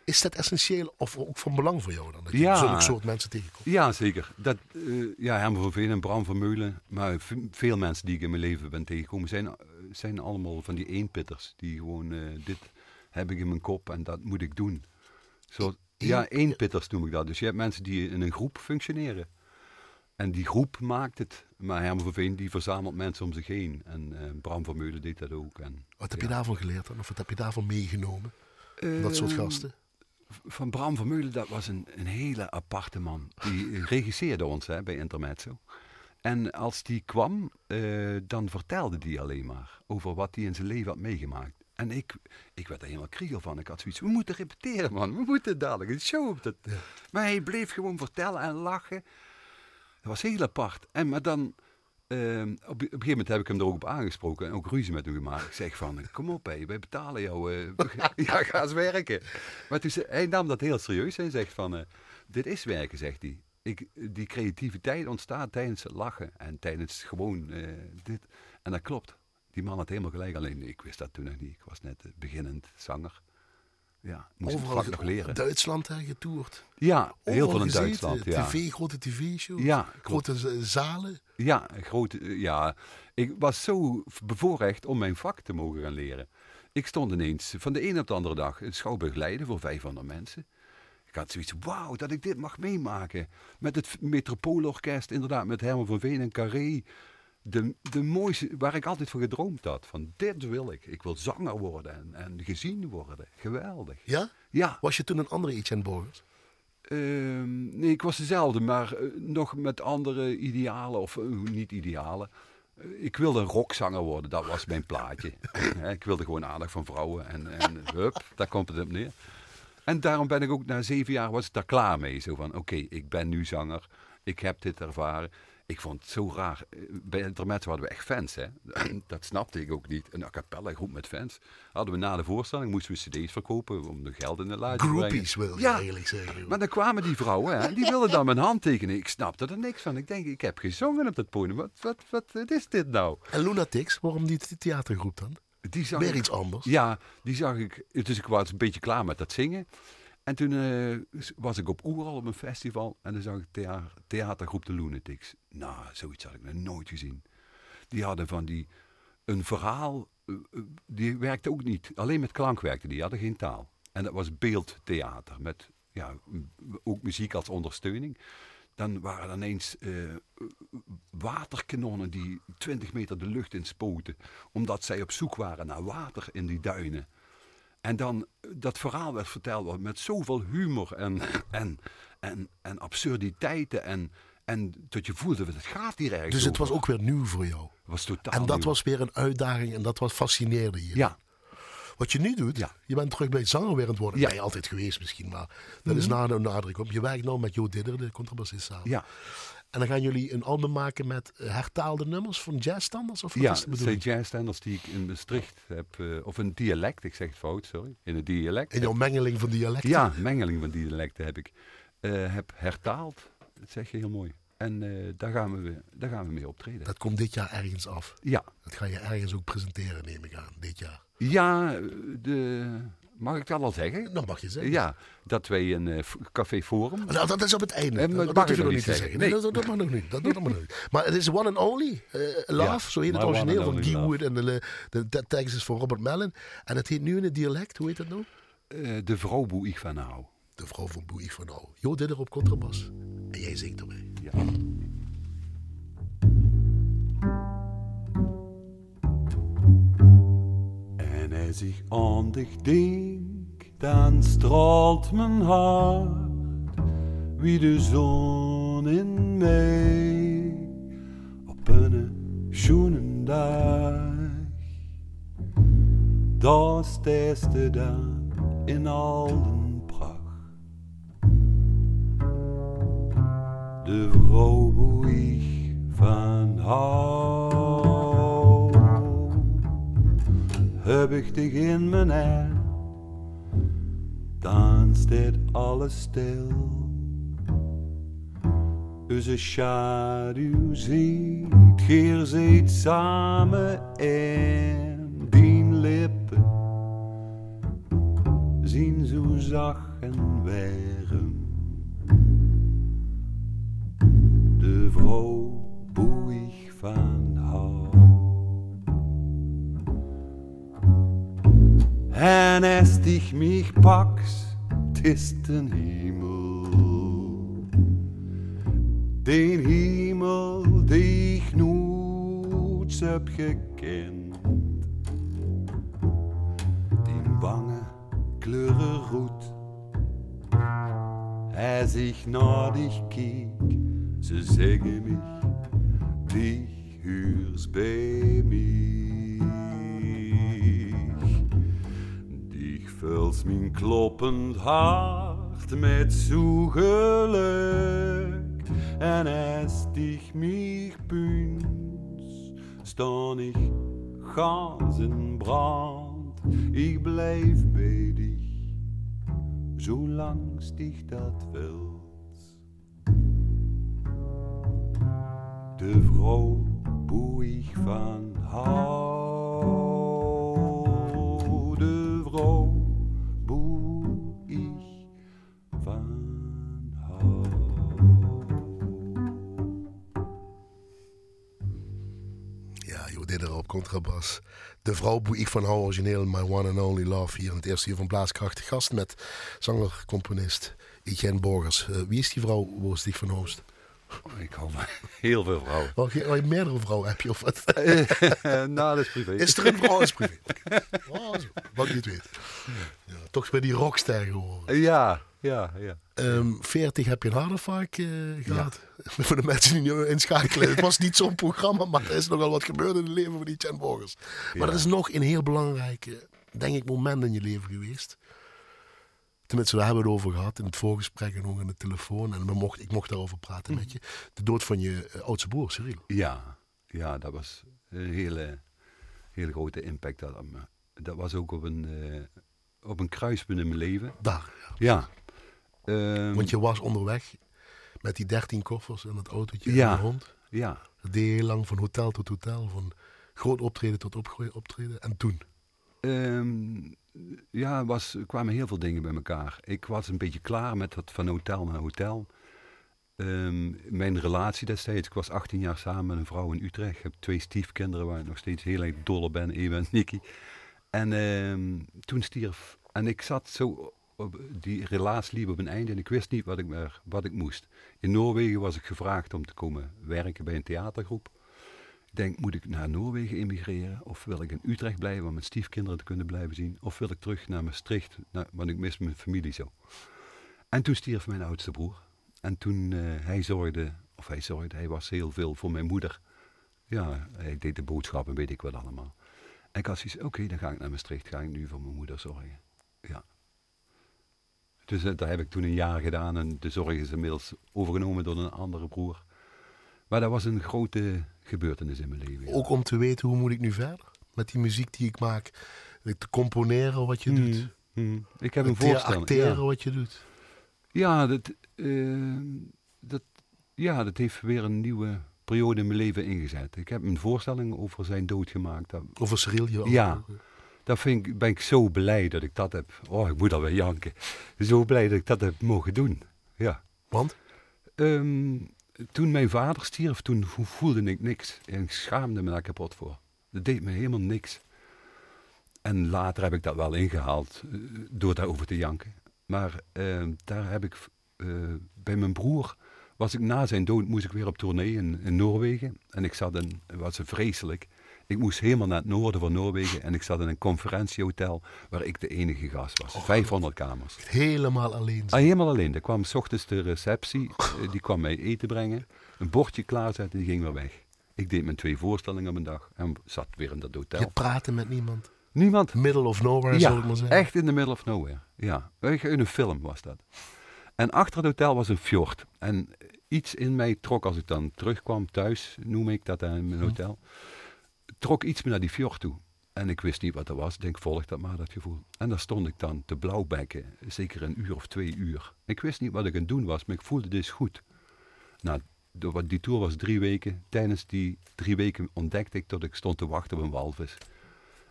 Is dat essentieel of ook van belang voor jou dan? Dat je Ja. zulke soort mensen tegenkomt? Ja, zeker. Dat, eh, ja, Herman van Veen en Bram Vermeulen, maar veel mensen die ik in mijn leven ben tegengekomen, zijn, zijn allemaal van die eenpitters. Die gewoon, eh, dit heb ik in mijn kop en dat moet ik doen. Zo, ja, eenpitters noem ik dat. Dus je hebt mensen die in een groep functioneren. En die groep maakt het. Maar Herman van Veen die verzamelt mensen om zich heen. En eh, Bram Vermeulen deed dat ook. En, Wat heb je daarvan geleerd dan? Of wat heb je daarvan meegenomen? Van dat soort Ehm, gasten? Van Bram Vermeulen, dat was een, een hele aparte man. Die [LAUGHS] regisseerde ons hè, bij Intermezzo. En als die kwam, eh, dan vertelde hij alleen maar over wat hij in zijn leven had meegemaakt. En ik, ik werd er helemaal kriegel van. Ik had zoiets, we moeten repeteren man, we moeten dadelijk een show op dat. Maar hij bleef gewoon vertellen en lachen. Dat was heel apart. En maar dan, ehm, op, op een gegeven moment heb ik hem er ook op aangesproken en ook ruzie met hem gemaakt. Ik zeg van, kom op hé, wij betalen jou. eh, [LAUGHS] ja, ga eens werken. Maar toen, hij nam dat heel serieus en zegt van, eh, dit is werken, zegt hij. Ik, die creativiteit ontstaat tijdens het lachen en tijdens gewoon eh, dit. En dat klopt. Die man had helemaal gelijk, alleen ik wist dat toen nog niet. Ik was net eh, beginnend zanger. Ja, moest het vak nog leren. Duitsland hè, getoerd. Ja, heel Overal veel in gezeten, Duitsland. Ja. TV, grote tv-shows. Ja, grote zalen. Ja, een grote, eh, ja, ik was zo bevoorrecht om mijn vak te mogen gaan leren. Ik stond ineens van de ene op de andere dag een schouwburg leiden voor 500 mensen. Ik had zoiets, wauw, dat ik dit mag meemaken. Met het Metropoolorkest, inderdaad, met Herman van Veen en Carré. De, de mooiste, waar ik altijd van gedroomd had. Van dit wil ik. Ik wil zanger worden en, en gezien worden. Geweldig. Ja? Ja, Was je toen een andere Etienne Borgers? Ehm, nee, ik was dezelfde, maar eh, nog met andere idealen, of eh, niet idealen. Eh, ik wilde een rockzanger worden, dat was mijn plaatje. [LAUGHS] Ik wilde gewoon aandacht van vrouwen en, en hup, daar komt het op neer. En daarom ben ik ook na zeven jaar was ik daar klaar mee. Zo van, oké, ik ben nu zanger, ik heb dit ervaren. Ik vond het zo raar. Eh, Bij Intermezzo hadden we echt fans, hè. [CLEARS THROAT] Dat snapte ik ook niet. Een a cappella groep met fans. Hadden we na de voorstelling, moesten we cd's verkopen om de geld in de laadje te brengen. Groupies wil je Ja. eigenlijk zeggen. Maar dan kwamen die vrouwen, hè, die wilden dan mijn hand tekenen. Ik snapte er niks van. Ik denk, ik heb gezongen op dat podium. Wat, wat, wat, wat is dit nou? En Lunatics, waarom die theatergroep dan? Die zag Weer ik- iets anders. Ja, die zag ik. Dus ik was een beetje klaar met dat zingen. En toen eh, was ik op Oeral op een festival. En dan zag ik thea- theatergroep de Lunatics. Nou, zoiets had ik nog nooit gezien. Die hadden van die... Een verhaal... eh, eh, die werkte ook niet. Alleen met klank werkte die. Hadden geen taal. En dat was beeldtheater. Met ja, ook muziek als ondersteuning. Dan waren er ineens waterkanonnen die 20 meter de lucht inspoten. Omdat zij op zoek waren naar water in die duinen. En dan eh, dat verhaal werd verteld met zoveel humor en, [LAUGHS] en, en, en absurditeiten. En, en dat je voelde, het gaat hier ergens Dus het over. was ook weer nieuw voor jou. was totaal En dat nieuw. was weer een uitdaging en dat was fascineerde je. Ja, Wat je nu doet, Ja. je bent terug bij het zanger weer aan het worden. Ja. Mhm. Ben je altijd geweest misschien, maar dat is na de nadruk. Je werkt nou met Jo Didder, de contrabassist samen. ja. En dan gaan jullie een album maken met eh, hertaalde nummers van jazzstandards? Of wat Ja, is het zijn jazzstanders die ik in Maastricht heb, eh, of een dialect, ik zeg het fout, sorry, in het dialect. In jouw mengeling van dialecten? Ja, mengeling van dialecten heb ik. eh, heb hertaald, dat zeg je heel mooi. En daar, gaan we, daar gaan we mee optreden. Dat komt dit jaar ergens af. Ja, Dat ga je ergens ook presenteren, neem ik aan, dit jaar. ja de, mag ik dat al zeggen? Dat mag je zeggen. Ja, dat wij een f- café forum. Nou, dat is op het einde. Eh, dat mag je nog niet zeggen. zeggen. Nee, Nee. dat, dat mag nog niet. Dat doet nog niet. Maar het is One and Only eh, Love, Ja, zo heet het origineel van Guy. Wood. En de, de, de tekst is van Robert Mellon. En het heet nu in het dialect, hoe heet dat nou? De vrouw boe ik van nou. De vrouw van Boei van Nou. Jo Didder op contrabas. En jij zingt erbij. Ja. Als ik aan dich denk, dan straalt mijn hart wie de zon in mij op een schönen dag. Stest de dan in al den pracht. De vrouw hoe ik van hou heb ik dich in mijn hand, dan staat alles stil. Onze schaduw ziet, geer ziet samen en die lippen zien zo zacht en warm. De vrouw boeig van En als dich mich packst, ist den Himmel. Den Himmel, die ich nooit heb gekend. Die wangen kleuren roet. Als ich naar dich kiek, ze zeggen mich, dich hörst bei mich. Vulls mijn kloppend hart met zo geluk. En als dich mich büns, staan ik ganz brand. Ik blijf bij dich, zolang dich dat wilt. De vrouw boeig van hou. Contrabas. De vrouw Boei ik van Hou, origineel My One and Only Love. Hier in het eerste uur van Blaaskracht. Gast met zanger, componist Etienne Borgers. Eh, wie is die vrouw, Dich van Hoost? Ik hou van heel veel vrouwen. Oh, je- oh, meerdere vrouwen heb je of wat? [LAUGHS] nou, dat is privé. Is er een vrouw als privé? [LAUGHS] Oh. Wat ik niet weet. Ja, toch bij die rockster geworden. Ja, ja, ja. Ehm 40 heb je een hardevaak eh gehad. [LAUGHS] Voor de mensen die nu inschakelen. Het was niet zo'n programma, maar er is nogal wat gebeurd in het leven van die Chen Borgers. Maar Ja. dat is nog een heel belangrijk, denk ik, moment in je leven geweest. Tenminste, we hebben het over gehad in het voorgesprek en ook aan de telefoon. En we mocht, ik mocht daarover praten met je. De dood van je eh, oudste broer, Cyril. Ja, ja, dat was een hele, hele grote impact. Dat, dat was ook op een, eh, op een kruispunt in mijn leven. Daar. ja. Ja. Ehm, Want je was onderweg met die 13 koffers en het autootje Ja. en de hond. Ja, Dat deed je heel lang van hotel tot hotel, van groot optreden tot optreden. En toen? Ehm, ja, was, er kwamen heel veel dingen bij elkaar. Ik was een beetje klaar met dat van hotel naar hotel. Ehm, mijn relatie destijds, ik was 18 jaar samen met een vrouw in Utrecht. Ik heb twee stiefkinderen waar ik nog steeds heel erg dol op ben, Eva en Nicky. En toen stierf, en ik zat zo die relatie liep op een einde en ik wist niet wat ik, meer, wat ik moest. In Noorwegen was ik gevraagd om te komen werken bij een theatergroep. Ik denk, moet ik naar Noorwegen emigreren? Of wil ik in Utrecht blijven om mijn stiefkinderen te kunnen blijven zien? Of wil ik terug naar Maastricht, naar, want ik mis mijn familie zo. En toen stierf mijn oudste broer. En toen uh, hij zorgde, of hij zorgde, hij was heel veel voor mijn moeder. Ja, hij deed de boodschappen, weet ik wat allemaal. En ik had zoiets, oké, dan ga ik naar Maastricht, ga ik nu voor mijn moeder zorgen. Ja. Dus uh, daar heb ik toen een jaar gedaan en de zorg is inmiddels overgenomen door een andere broer. Maar dat was een grote gebeurtenis in mijn leven. Ja. Ook om te weten, hoe moet ik nu verder? Met die muziek die ik maak, te componeren wat je Hmm, doet. hmm. Ik heb een voorstelling. Acteren ja. wat je doet. Ja, dat, eh, dat, ja, dat heeft weer een nieuwe periode in mijn leven ingezet. Ik heb een voorstelling over zijn dood gemaakt. Dat, Over Cyril. je- Ja. Dat vind ik, ben ik zo blij dat ik dat heb. Oh, ik moet alweer janken. Zo blij dat ik dat heb mogen doen. Ja. Want? Ehm, toen mijn vader stierf, toen vo- voelde ik niks. En ik schaamde me daar kapot voor. Dat deed me helemaal niks. En later heb ik dat wel ingehaald eh, door daarover te janken. Maar ehm, daar heb ik eh, bij mijn broer was ik na zijn dood moest ik weer op tournee in, in Noorwegen. En ik zat in, was vreselijk. Ik moest helemaal naar het noorden van Noorwegen en ik zat in een conferentiehotel waar ik de enige gast was. 500 kamers. Helemaal alleen. Ah, helemaal alleen. Er kwam s ochtends de receptie, eh, die kwam mij eten brengen, een bordje klaarzetten en die ging weer weg. Ik deed mijn twee voorstellingen op een dag en zat weer in dat hotel. Je praten met niemand. Niemand. Middle of nowhere, Ja, zal ik maar zeggen. echt in the middle of nowhere. Ja, Echt in een film was dat. En achter het hotel was een fjord. En iets in mij trok, als ik dan terugkwam thuis, noem ik dat dan in mijn hotel, trok iets me naar die fjord toe. En ik wist niet wat dat was. Ik denk, volg dat maar, dat gevoel. En daar stond ik dan te blauwbekken, zeker een uur of twee uur. Ik wist niet wat ik aan het doen was, maar ik voelde dit goed. Nou, die tour was drie weken. Tijdens die drie weken ontdekte ik dat ik stond te wachten op een walvis.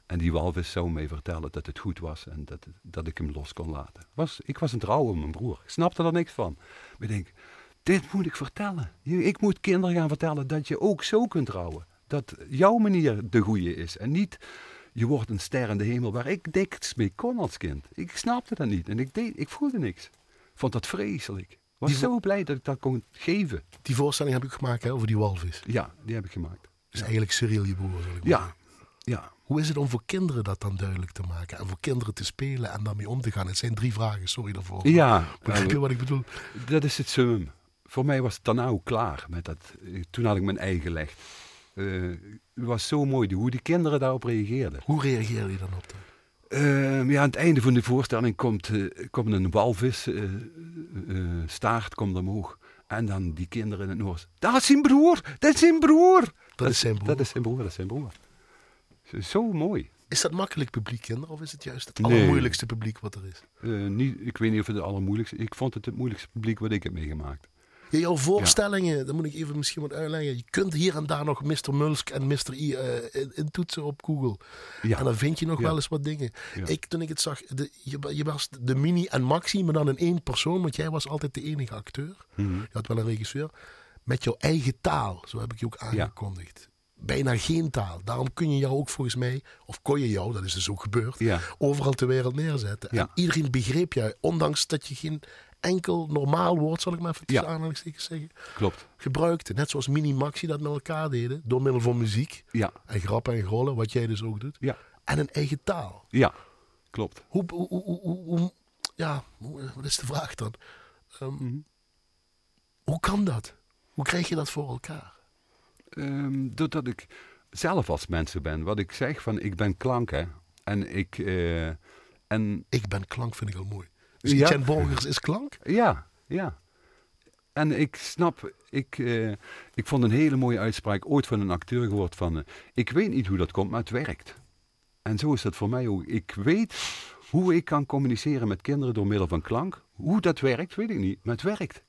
En die walvis zou mij vertellen dat het goed was en dat, dat ik hem los kon laten. Was, ik was een trouwen met mijn broer. Ik snapte er niks van. Maar ik denk, dit moet ik vertellen. Ik moet kinderen gaan vertellen dat je ook zo kunt trouwen. Dat jouw manier de goede is. En niet, je wordt een ster in de hemel waar ik niks mee kon als kind. Ik snapte dat niet. En ik, deed, ik voelde niks. Ik vond dat vreselijk. Was Die zo blij dat ik dat kon geven. Die voorstelling heb ik gemaakt hè, over die walvis. Ja, die heb ik gemaakt. Dus eigenlijk Cyril je broer. zal ik maar Ja, zeggen. ja. Hoe is het om voor kinderen dat dan duidelijk te maken? En voor kinderen te spelen en daarmee om te gaan? Het zijn drie vragen, sorry daarvoor. Ja, Begrijp je wat ik bedoel? Dat is het summum. Voor mij was het dan nou klaar met dat. eh, Toen had ik mijn ei gelegd. Eh, het was zo mooi hoe die kinderen daarop reageerden. Hoe reageer je dan op dat? Ehm, ja, aan het einde van de voorstelling komt, eh, komt een walvis, eh, eh, staart komt omhoog. En dan die kinderen in het Noors. Dat is zijn broer! Dat is zijn broer! Dat, is zijn broer. Dat is zijn broer, dat is zijn broer. Zo- mooi. Is dat makkelijk publiek, kinderen? Of is het juist het Nee. allermoeilijkste publiek wat er is? Eh, niet, ik weet niet of het het allermoeilijkste Ik vond het het moeilijkste publiek wat ik heb meegemaakt. Ja, jouw voorstellingen, dat moet ik even misschien wat uitleggen. Je kunt hier en daar nog Mr. Mulsk en Mr. I in, intoetsen op Google. Ja. En dan vind je nog Ja. wel eens wat dingen. Ja. Ik, toen ik het zag, de, je, je was de mini en maxi, maar dan in één persoon. Want jij was altijd de enige acteur. Mhm. Je had wel een regisseur. Met jouw eigen taal, zo heb ik je ook aangekondigd. Bijna geen taal. Daarom kun je jou ook volgens mij, of kon je jou, dat is dus ook gebeurd, Ja. overal ter wereld neerzetten. En Ja. iedereen begreep jou, ondanks dat je geen enkel normaal woord, zal ik maar even tussen Ja. aanhalingstekens zeggen, Klopt. gebruikte. Net zoals Mini Maxi dat met elkaar deden, door middel van muziek Ja. en grappen en grollen, wat jij dus ook doet. Ja. En een eigen taal. Ja. Klopt. Hoe, hoe, hoe, hoe, ja, hoe- wat is de vraag dan? Ehm, Mhm. Hoe kan dat? Hoe krijg je dat voor elkaar? Ehm, doordat ik zelf als mensen ben. Wat ik zeg van ik ben klank hè. En ik... eh, en Ik ben klank, vind ik al mooi. Dus Ja. Borgers is klank? ja, ja. En ik snap, ik, eh, ik vond een hele mooie uitspraak ooit van een acteur gehoord van... eh, ik weet niet hoe dat komt, maar het werkt. En zo is dat voor mij ook. Ik weet hoe ik kan communiceren met kinderen door middel van klank. Hoe dat werkt, weet ik niet, maar het werkt.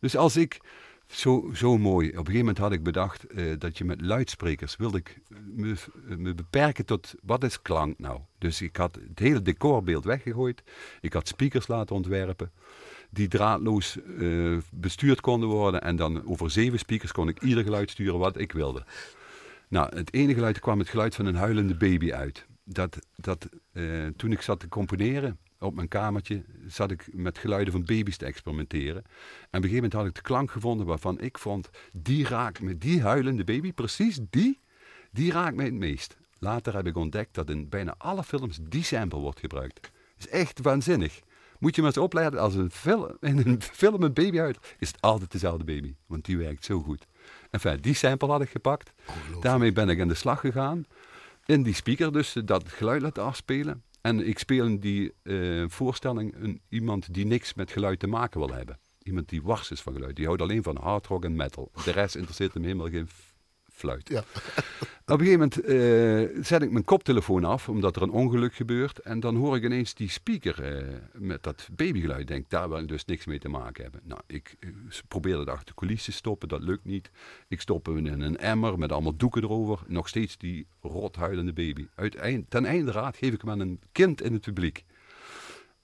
Dus als ik, zo, zo mooi, op een gegeven moment had ik bedacht eh, dat je met luidsprekers wilde ik me, me beperken tot wat is klank nou. Dus ik had het hele decorbeeld weggegooid. Ik had speakers laten ontwerpen die draadloos eh, bestuurd konden worden. En dan over zeven speakers kon ik ieder geluid sturen wat ik wilde. Nou, het ene geluid kwam het geluid van een huilende baby uit. Dat, dat, eh, toen ik zat te componeren, op mijn kamertje zat ik met geluiden van baby's te experimenteren. En op een gegeven moment had ik de klank gevonden waarvan ik vond, die raakt me, die huilende baby, precies die, die raakt me het meest. Later heb ik ontdekt dat in bijna alle films die sample wordt gebruikt. Dat is echt waanzinnig. Moet je maar eens opleiden, als een film, [LAUGHS] in een film een baby uit, is het altijd dezelfde baby. Want die werkt zo goed. Enfin, die sample had ik gepakt. Daarmee ben ik aan de slag gegaan. In die speaker dus dat geluid laten afspelen. En ik speel in die eh, voorstelling een, iemand die niks met geluid te maken wil hebben. Iemand die wars is van geluid. Die houdt alleen van hard rock en metal. De rest interesseert hem helemaal geen fluit. Ja. Op een gegeven moment eh, zet ik mijn koptelefoon af, omdat er een ongeluk gebeurt. En dan hoor ik ineens die speaker eh, met dat babygeluid. Ik Denk, daar wil ik dus niks mee te maken hebben. Nou, ik eh, probeerde het achter de coulissen te stoppen, dat lukt niet. Ik stop hem in een emmer met allemaal doeken erover. Nog steeds die rothuilende baby. Uiteind, ten einde raad geef ik hem aan een kind in het publiek.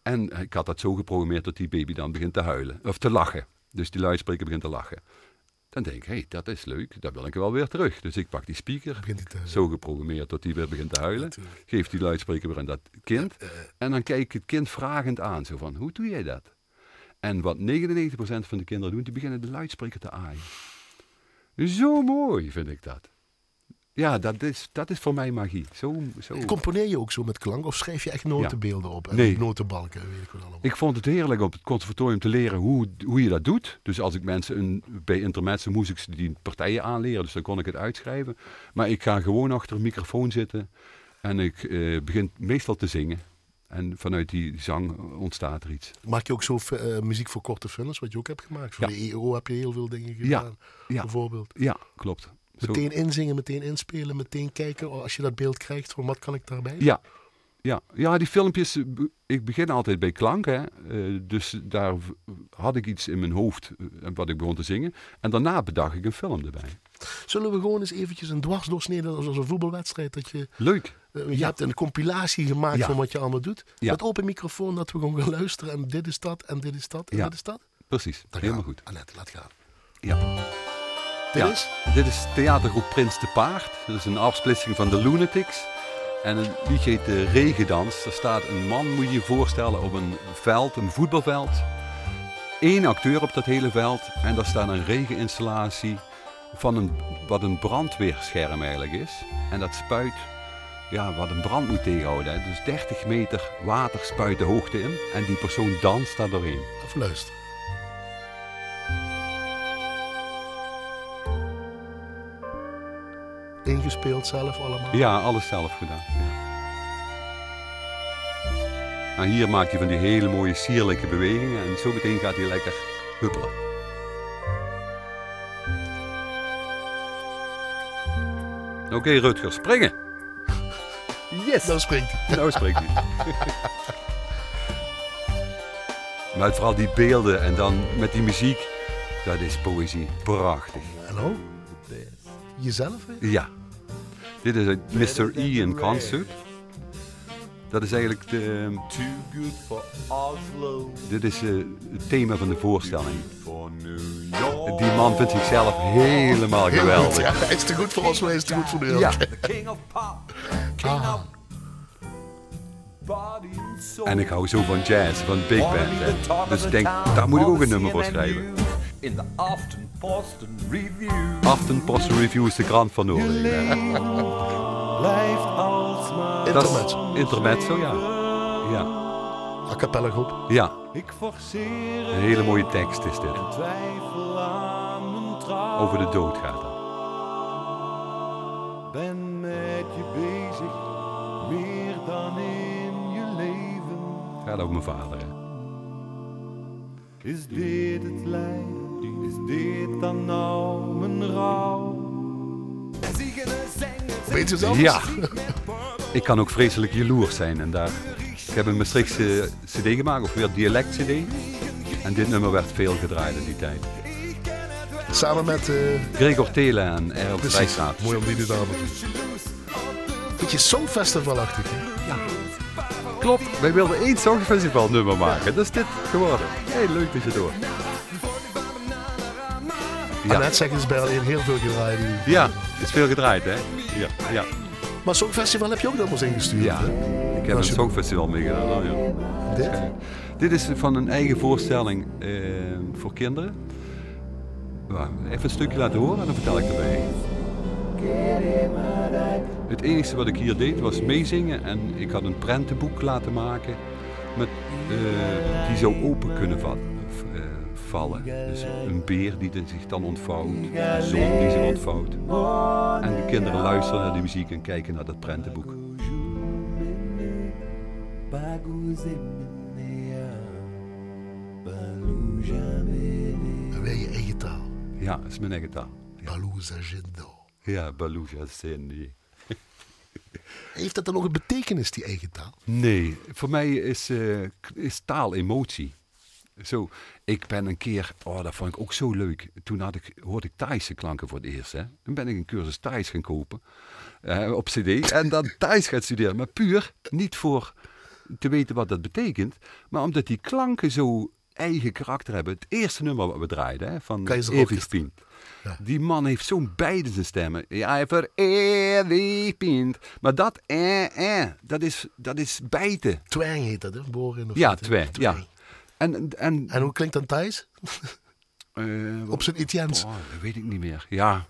En ik had dat zo geprogrammeerd dat die baby dan begint te huilen. Of te lachen. Dus die luidspreker begint te lachen. Dan denk ik, hé, hey, dat is leuk. Dat wil ik wel weer terug. Dus ik pak die speaker. Zo geprogrammeerd dat hij weer begint te huilen. Natuurlijk. Geef die luidspreker weer aan dat kind. En dan kijk ik het kind vragend aan. Zo van, hoe doe jij dat? En wat 99% van de kinderen doen, die beginnen de luidspreker te aaien. Zo mooi vind ik dat. Ja, dat is, dat is voor mij magie. Zo, zo. Componeer je ook zo met klank of schrijf je echt notenbeelden op? En Nee. notenbalken, weet ik wat allemaal. Ik vond het heerlijk op het conservatorium te leren hoe, hoe je dat doet. Dus als ik mensen een, bij intermezzo moest ik die partijen aanleren, dus dan kon ik het uitschrijven. Maar ik ga gewoon achter een microfoon zitten en ik eh, begin meestal te zingen. En vanuit die zang ontstaat er iets. Maak je ook zo eh, muziek voor korte films, wat je ook hebt gemaakt? Voor Ja. de EO heb je heel veel dingen gedaan, Ja. bijvoorbeeld. Ja, klopt. Meteen inzingen, meteen inspelen, meteen kijken. Als je dat beeld krijgt, van wat kan ik daarbij? Ja. Ja. ja, die filmpjes, eh, ik begin altijd bij klank. Hè. Eh, dus daar had ik iets in mijn hoofd eh, wat ik begon te zingen. En daarna bedacht ik een film erbij. Zullen we gewoon eens eventjes een dwarsdoorsnede, zoals een voetbalwedstrijd, dat je... Leuk. eh, je hebt een compilatie gemaakt Ja. van wat je allemaal doet. Ja. Met open microfoon, dat we gewoon gaan luisteren. En dit is dat, en dit is dat, en dit is dat. Precies, helemaal goed. Annette, laat gaan. Ja. Dit Ja. is? Dit is theatergroep Prins de Paard. Dat is een afsplitsing van de Lunatics. En een liedje heet de Regendans. Er staat een man, moet je je voorstellen, op een veld, een voetbalveld. Eén acteur op dat hele veld. En daar staat een regeninstallatie van een, wat een brandweerscherm eigenlijk is. En dat spuit, ja, wat een brand moet tegenhouden. Hè. Dus 30 meter water spuit de hoogte in. En die persoon danst daar doorheen. Even luisteren. Ingespeeld zelf allemaal. Ja, alles zelf gedaan. Ja. Nou, hier maakt hij van die hele mooie sierlijke bewegingen en zo meteen gaat hij lekker huppelen. Oké, Rutger, springen! [LAUGHS] Yes! Dan springt hij. Nou spreekt hij. [LAUGHS] maar vooral die beelden en dan met die muziek, dat is poëzie. Prachtig. Hallo? Jezelf, hè? Ja. Dit is het Mr. E in concert. Dat is eigenlijk de, Too good for Oslo, dit is, eh, het thema van de voorstelling. York. Die man vindt zichzelf helemaal geweldig. ja. Hij is te goed voor maar hij is te goed voor de Ja. The [LAUGHS] king of pop, king Ah. of. En ik hou zo van jazz, van big band. Hè. Dus ik denk, daar moet ik ook een nummer voor schrijven. In the Afton Boston Review. Afton Post Review is de krant van Noorwegen. Blijft alsmaar. Dat is Intermezzo. intermezzo, ja. Ja, A cappella groep. ja. Ik forceer Een hele mooie tekst is dit. en twijfel aan mijn trouw. Over de dood gaat het. Ben met je bezig, meer dan in je leven. Gaat over mijn vader. Hè. Is dit het lijden? Is dit dan nou mijn rouw? Weet je zelf? Ja, [LAUGHS] ik kan ook vreselijk jaloers zijn. En daar, ik heb een Maastrichtse cd gemaakt, of weer dialect cd. En dit nummer werd veel gedraaid in die tijd. Samen met... eh Gregor Telen en precies, Vrijstraat. mooi om die nu samen te doen. Beetje songfestivalachtig, hè? Klopt, wij wilden één songfestival nummer maken. Dat is dit geworden. Heel leuk dat je hoort. Ja, Annette zegt is bij al heel veel gedraaid. ja, het is veel gedraaid hè. Ja, ja. Maar Songfestival heb je ook nummers ingestuurd, ja. hè? ik heb een je- songfestival meegedaan. Oh, ja. Dit? Dit is van een eigen voorstelling eh, voor kinderen. Even een stukje laten horen en dan vertel ik erbij. Het enige wat ik hier deed was meezingen en ik had een prentenboek laten maken met, eh, die zou open kunnen va- Dus een beer die zich dan ontvouwt, een zon die zich ontvouwt. En de kinderen luisteren naar de muziek en kijken naar dat prentenboek. En wij je eigen taal. Ja, dat is mijn eigen taal. Ja, Balouza ja Sindi. [LAUGHS] Heeft dat dan nog een betekenis, die eigen taal? Nee, voor mij is, eh, is taal emotie. Zo, ik ben een keer, oh dat vond ik ook zo leuk. Toen had ik, hoorde ik Thaise klanken voor het eerst. Hè. Toen ben ik een cursus Thais gaan kopen eh, op cd. En dan [LAUGHS] Thais gaan studeren. Maar puur niet voor te weten wat dat betekent. Maar omdat die klanken zo eigen karakter hebben. Het eerste nummer wat we draaiden hè, van Evie. Ja. Die man heeft zo'n beide zijn stemmen. Ja, voor Evie Pien. Maar dat eh, eh, dat is, dat is bijten. Twang heet dat, hè? Boren of Ja, hè? twee. Ja. En, en, En hoe klinkt dan Thijs? [LAUGHS] eh, Op zijn Etiens. oh, dat weet ik niet meer. Ja.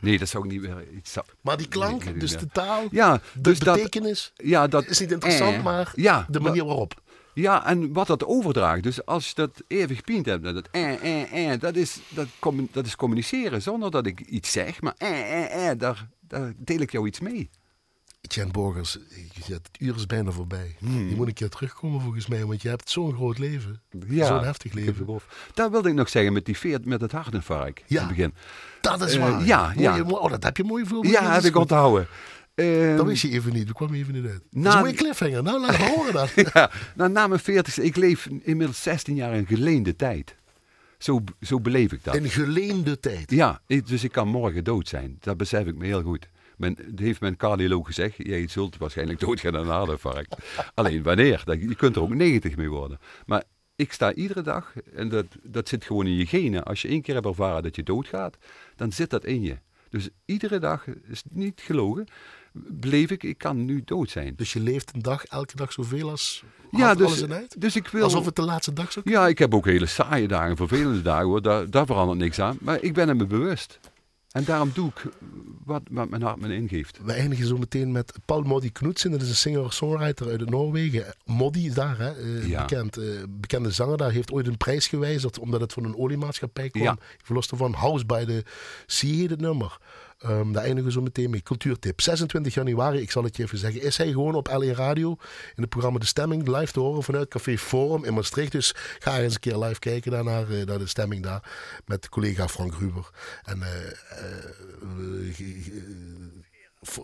Nee, dat zou ik niet meer iets... Maar die klank, Nee, dus de taal, Ja, de dus dat... betekenis, Ja, dat is niet interessant, eh, maar ja, de manier waarop. Ja, en wat dat overdraagt. Dus als je dat eeuwig pient hebt, dat eh, eh, eh, dat is, dat, dat is communiceren zonder dat ik iets zeg. Maar eh, eh, eh, daar, daar deel ik jou iets mee. Etienne Borgers, ja, het uur is bijna voorbij. Hmm. Je moet een keer terugkomen volgens mij, want je hebt zo'n groot leven. Zo'n heftig leven. Dat wilde ik nog zeggen met die veert met het hartinfarct Ja. in het begin. Dat is Eh, waar. ja, ja. Mooie- oh, dat heb je mooi voor. Ja, heb ik onthouden. Ehm, Dat wist je even niet, dat kwam even niet uit. Dat is Na- een mooie cliffhanger. Nou, laat me horen. [LAUGHS] Ja, nou, na mijn 40 ik leef inmiddels 16 jaar in geleende tijd. Zo, zo beleef ik dat. In geleende tijd. Ja, dus ik kan morgen dood zijn. Dat besef ik me heel goed. Men, heeft mijn cardioloog gezegd. Jij zult waarschijnlijk doodgaan aan een hartinfarct. Alleen wanneer? Je kunt er ook 90 mee worden. Maar ik sta iedere dag, en dat, dat zit gewoon in je genen. Als je één keer hebt ervaren dat je doodgaat, dan zit dat in je. Dus iedere dag, is niet gelogen, beleef ik, ik kan nu dood zijn. Dus je leeft een dag, elke dag zoveel als Ja, dus, alles in uit? dus ik wil... Alsof het de laatste dag zou Ja, ik heb ook hele saaie dagen, vervelende dagen hoor. Daar, daar verandert niks aan. Maar ik ben er me bewust. En daarom doe ik wat, wat mijn hart me ingeeft. We eindigen zo meteen met Paul Moddy Knudsen. Dat is een singer-songwriter uit Noorwegen. Moddy is daar, hè, eh, Ja. bekend, eh, bekende zanger daar. Heeft ooit een prijs gewijzigd omdat het van een oliemaatschappij kwam. Ja. Verlost ervan. House by the Sea heet het nummer. Ehm, daar eindigen we zo meteen mee. Cultuurtip. 26 januari, ik zal het je even zeggen, is hij gewoon op LE Radio in het programma De Stemming live te horen vanuit Café Forum in Maastricht. Dus ga eens een keer live kijken daar naar, eh, naar de stemming daar met collega Frank Ruber. En eh, eh,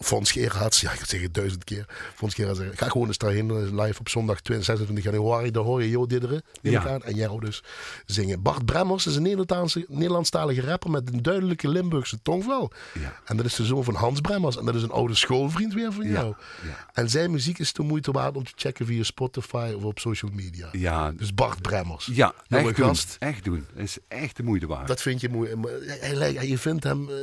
Fons Gerards, ja, ik zeg het duizend keer. Fons Gerards, ga gewoon eens daarheen, eh, live op zondag 26 januari. Daar hoor je Jo Didderen, Ja. aan, en jou dus zingen. Bart Bremmers is een Nederlandse, Nederlandstalige rapper met een duidelijke Limburgse tongval. Ja. En dat is de zoon van Hans Bremmers. En dat is een oude schoolvriend weer van Ja, jou. ja. En zijn muziek is de moeite waard om te checken via Spotify of op social media. Ja, Dus Bart Bremmers. ja Jonge echt doen. gast. Echt doen. Dat is echt de moeite waard. Dat vind je lijkt- Je vindt hem eh,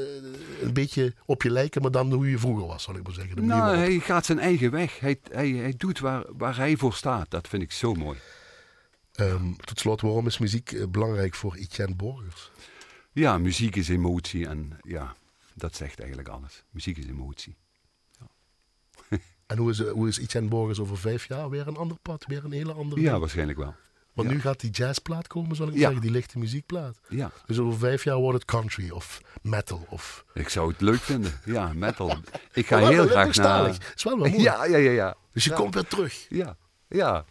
een beetje op je lijken, maar dan hoe je vroeger was, zal ik maar zeggen. De nou, hij gaat zijn eigen weg. Hij, hij, hij doet waar, waar hij voor staat. Dat vind ik zo mooi. Ehm, tot slot, waarom is muziek eh, belangrijk voor Etienne Borgers? Ja, muziek is emotie. En ja, dat zegt eigenlijk alles. Muziek is emotie. [LAUGHS] En hoe is, eh, hoe is Etienne Borgers over vijf jaar? Weer een ander pad, weer een hele andere Ja, waarschijnlijk wel. Want ja. nu gaat die jazzplaat komen, zal ik Ja. zeggen, die lichte muziekplaat. Ja, Dus over vijf jaar wordt het country of metal of... ik zou het leuk vinden. Ja, metal. Ik ga wel heel graag naar... is wel wel mooi. Ja, ja, ja, ja. Dus je komt weer terug. Ja, ja.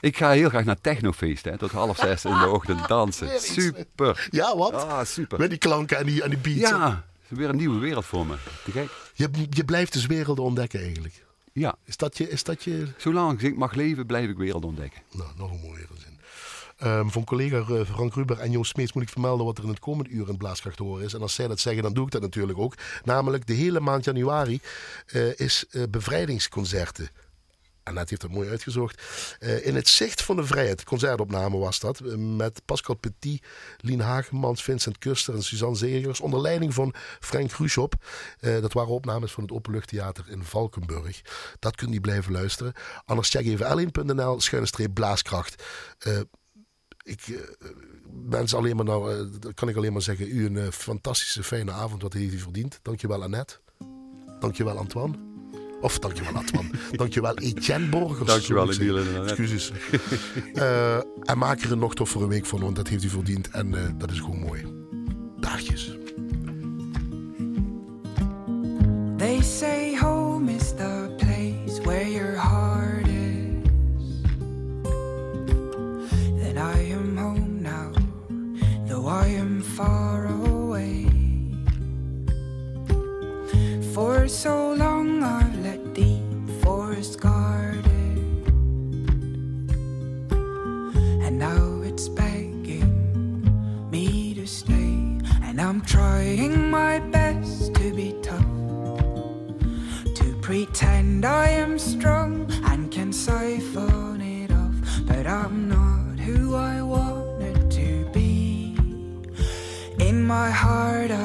Ik ga heel graag naar technofeesten, hè, tot half zes in de ochtend [LAUGHS] dansen. Super. Ja, wat? Ah, super. Met die klanken en die, en die beats. Ja, het weer een nieuwe wereld voor me. Te gek. Je, je blijft dus werelden ontdekken eigenlijk. Ja, Is dat je... Is dat je zolang ik mag leven, blijf ik wereld ontdekken. nou, nog een mooiere zin. Ehm, van collega Frank Ruber en Joost Smeets moet ik vermelden wat er in het komende uur in Blaaskracht te horen is. En als zij dat zeggen, dan doe ik dat natuurlijk ook. Namelijk, de hele maand januari eh, is eh, bevrijdingsconcerten. Annette heeft het mooi uitgezocht. Eh, in het zicht van de vrijheid, concertopname was dat. met Pascal Petit, Lien Hagemans, Vincent Kuster en Suzanne Zegers. Onder leiding van Frank Gruschop. Eh, dat waren opnames van het Openluchttheater in Valkenburg. Dat kunt u blijven luisteren. Anders check even l1.nl, schuine streep blaaskracht. Ik eh, wens alleen maar nou, eh, dat kan ik alleen maar zeggen, u een eh, fantastische fijne avond. Wat heeft u verdiend. Dankjewel Annette. Dankjewel Antoine. Of dankjewel Antoine. [LAUGHS] dankjewel Etienne Borgers. Dankjewel, zeggen. en. Excuses. [LAUGHS] En maak er een nog toffere week van, want dat heeft u verdiend. En eh, dat is gewoon mooi. Daagjes. They say pretend I am strong and can siphon it off, but I'm not who I wanted to be. In my heart, I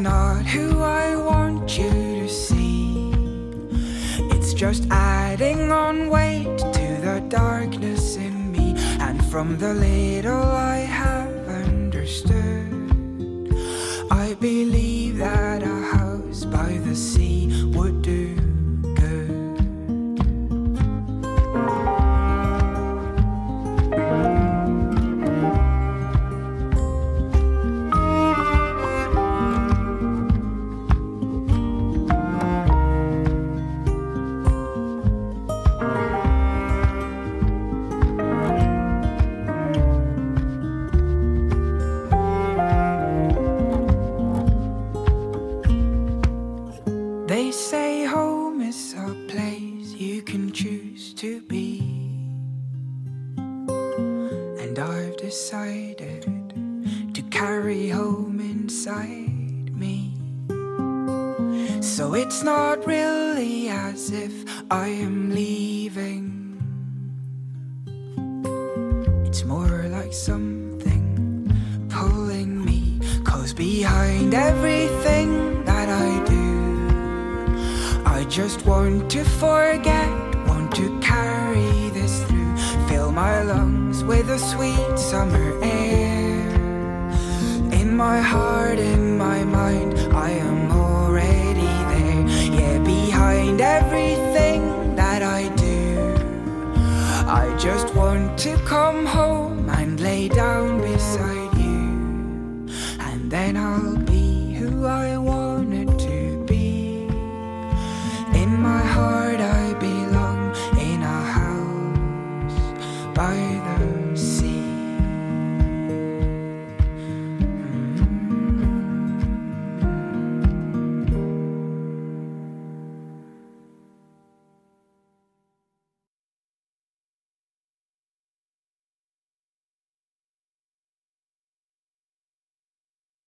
not who I want you to see. It's just adding on weight to the darkness in me. And from the little I have understood, I believe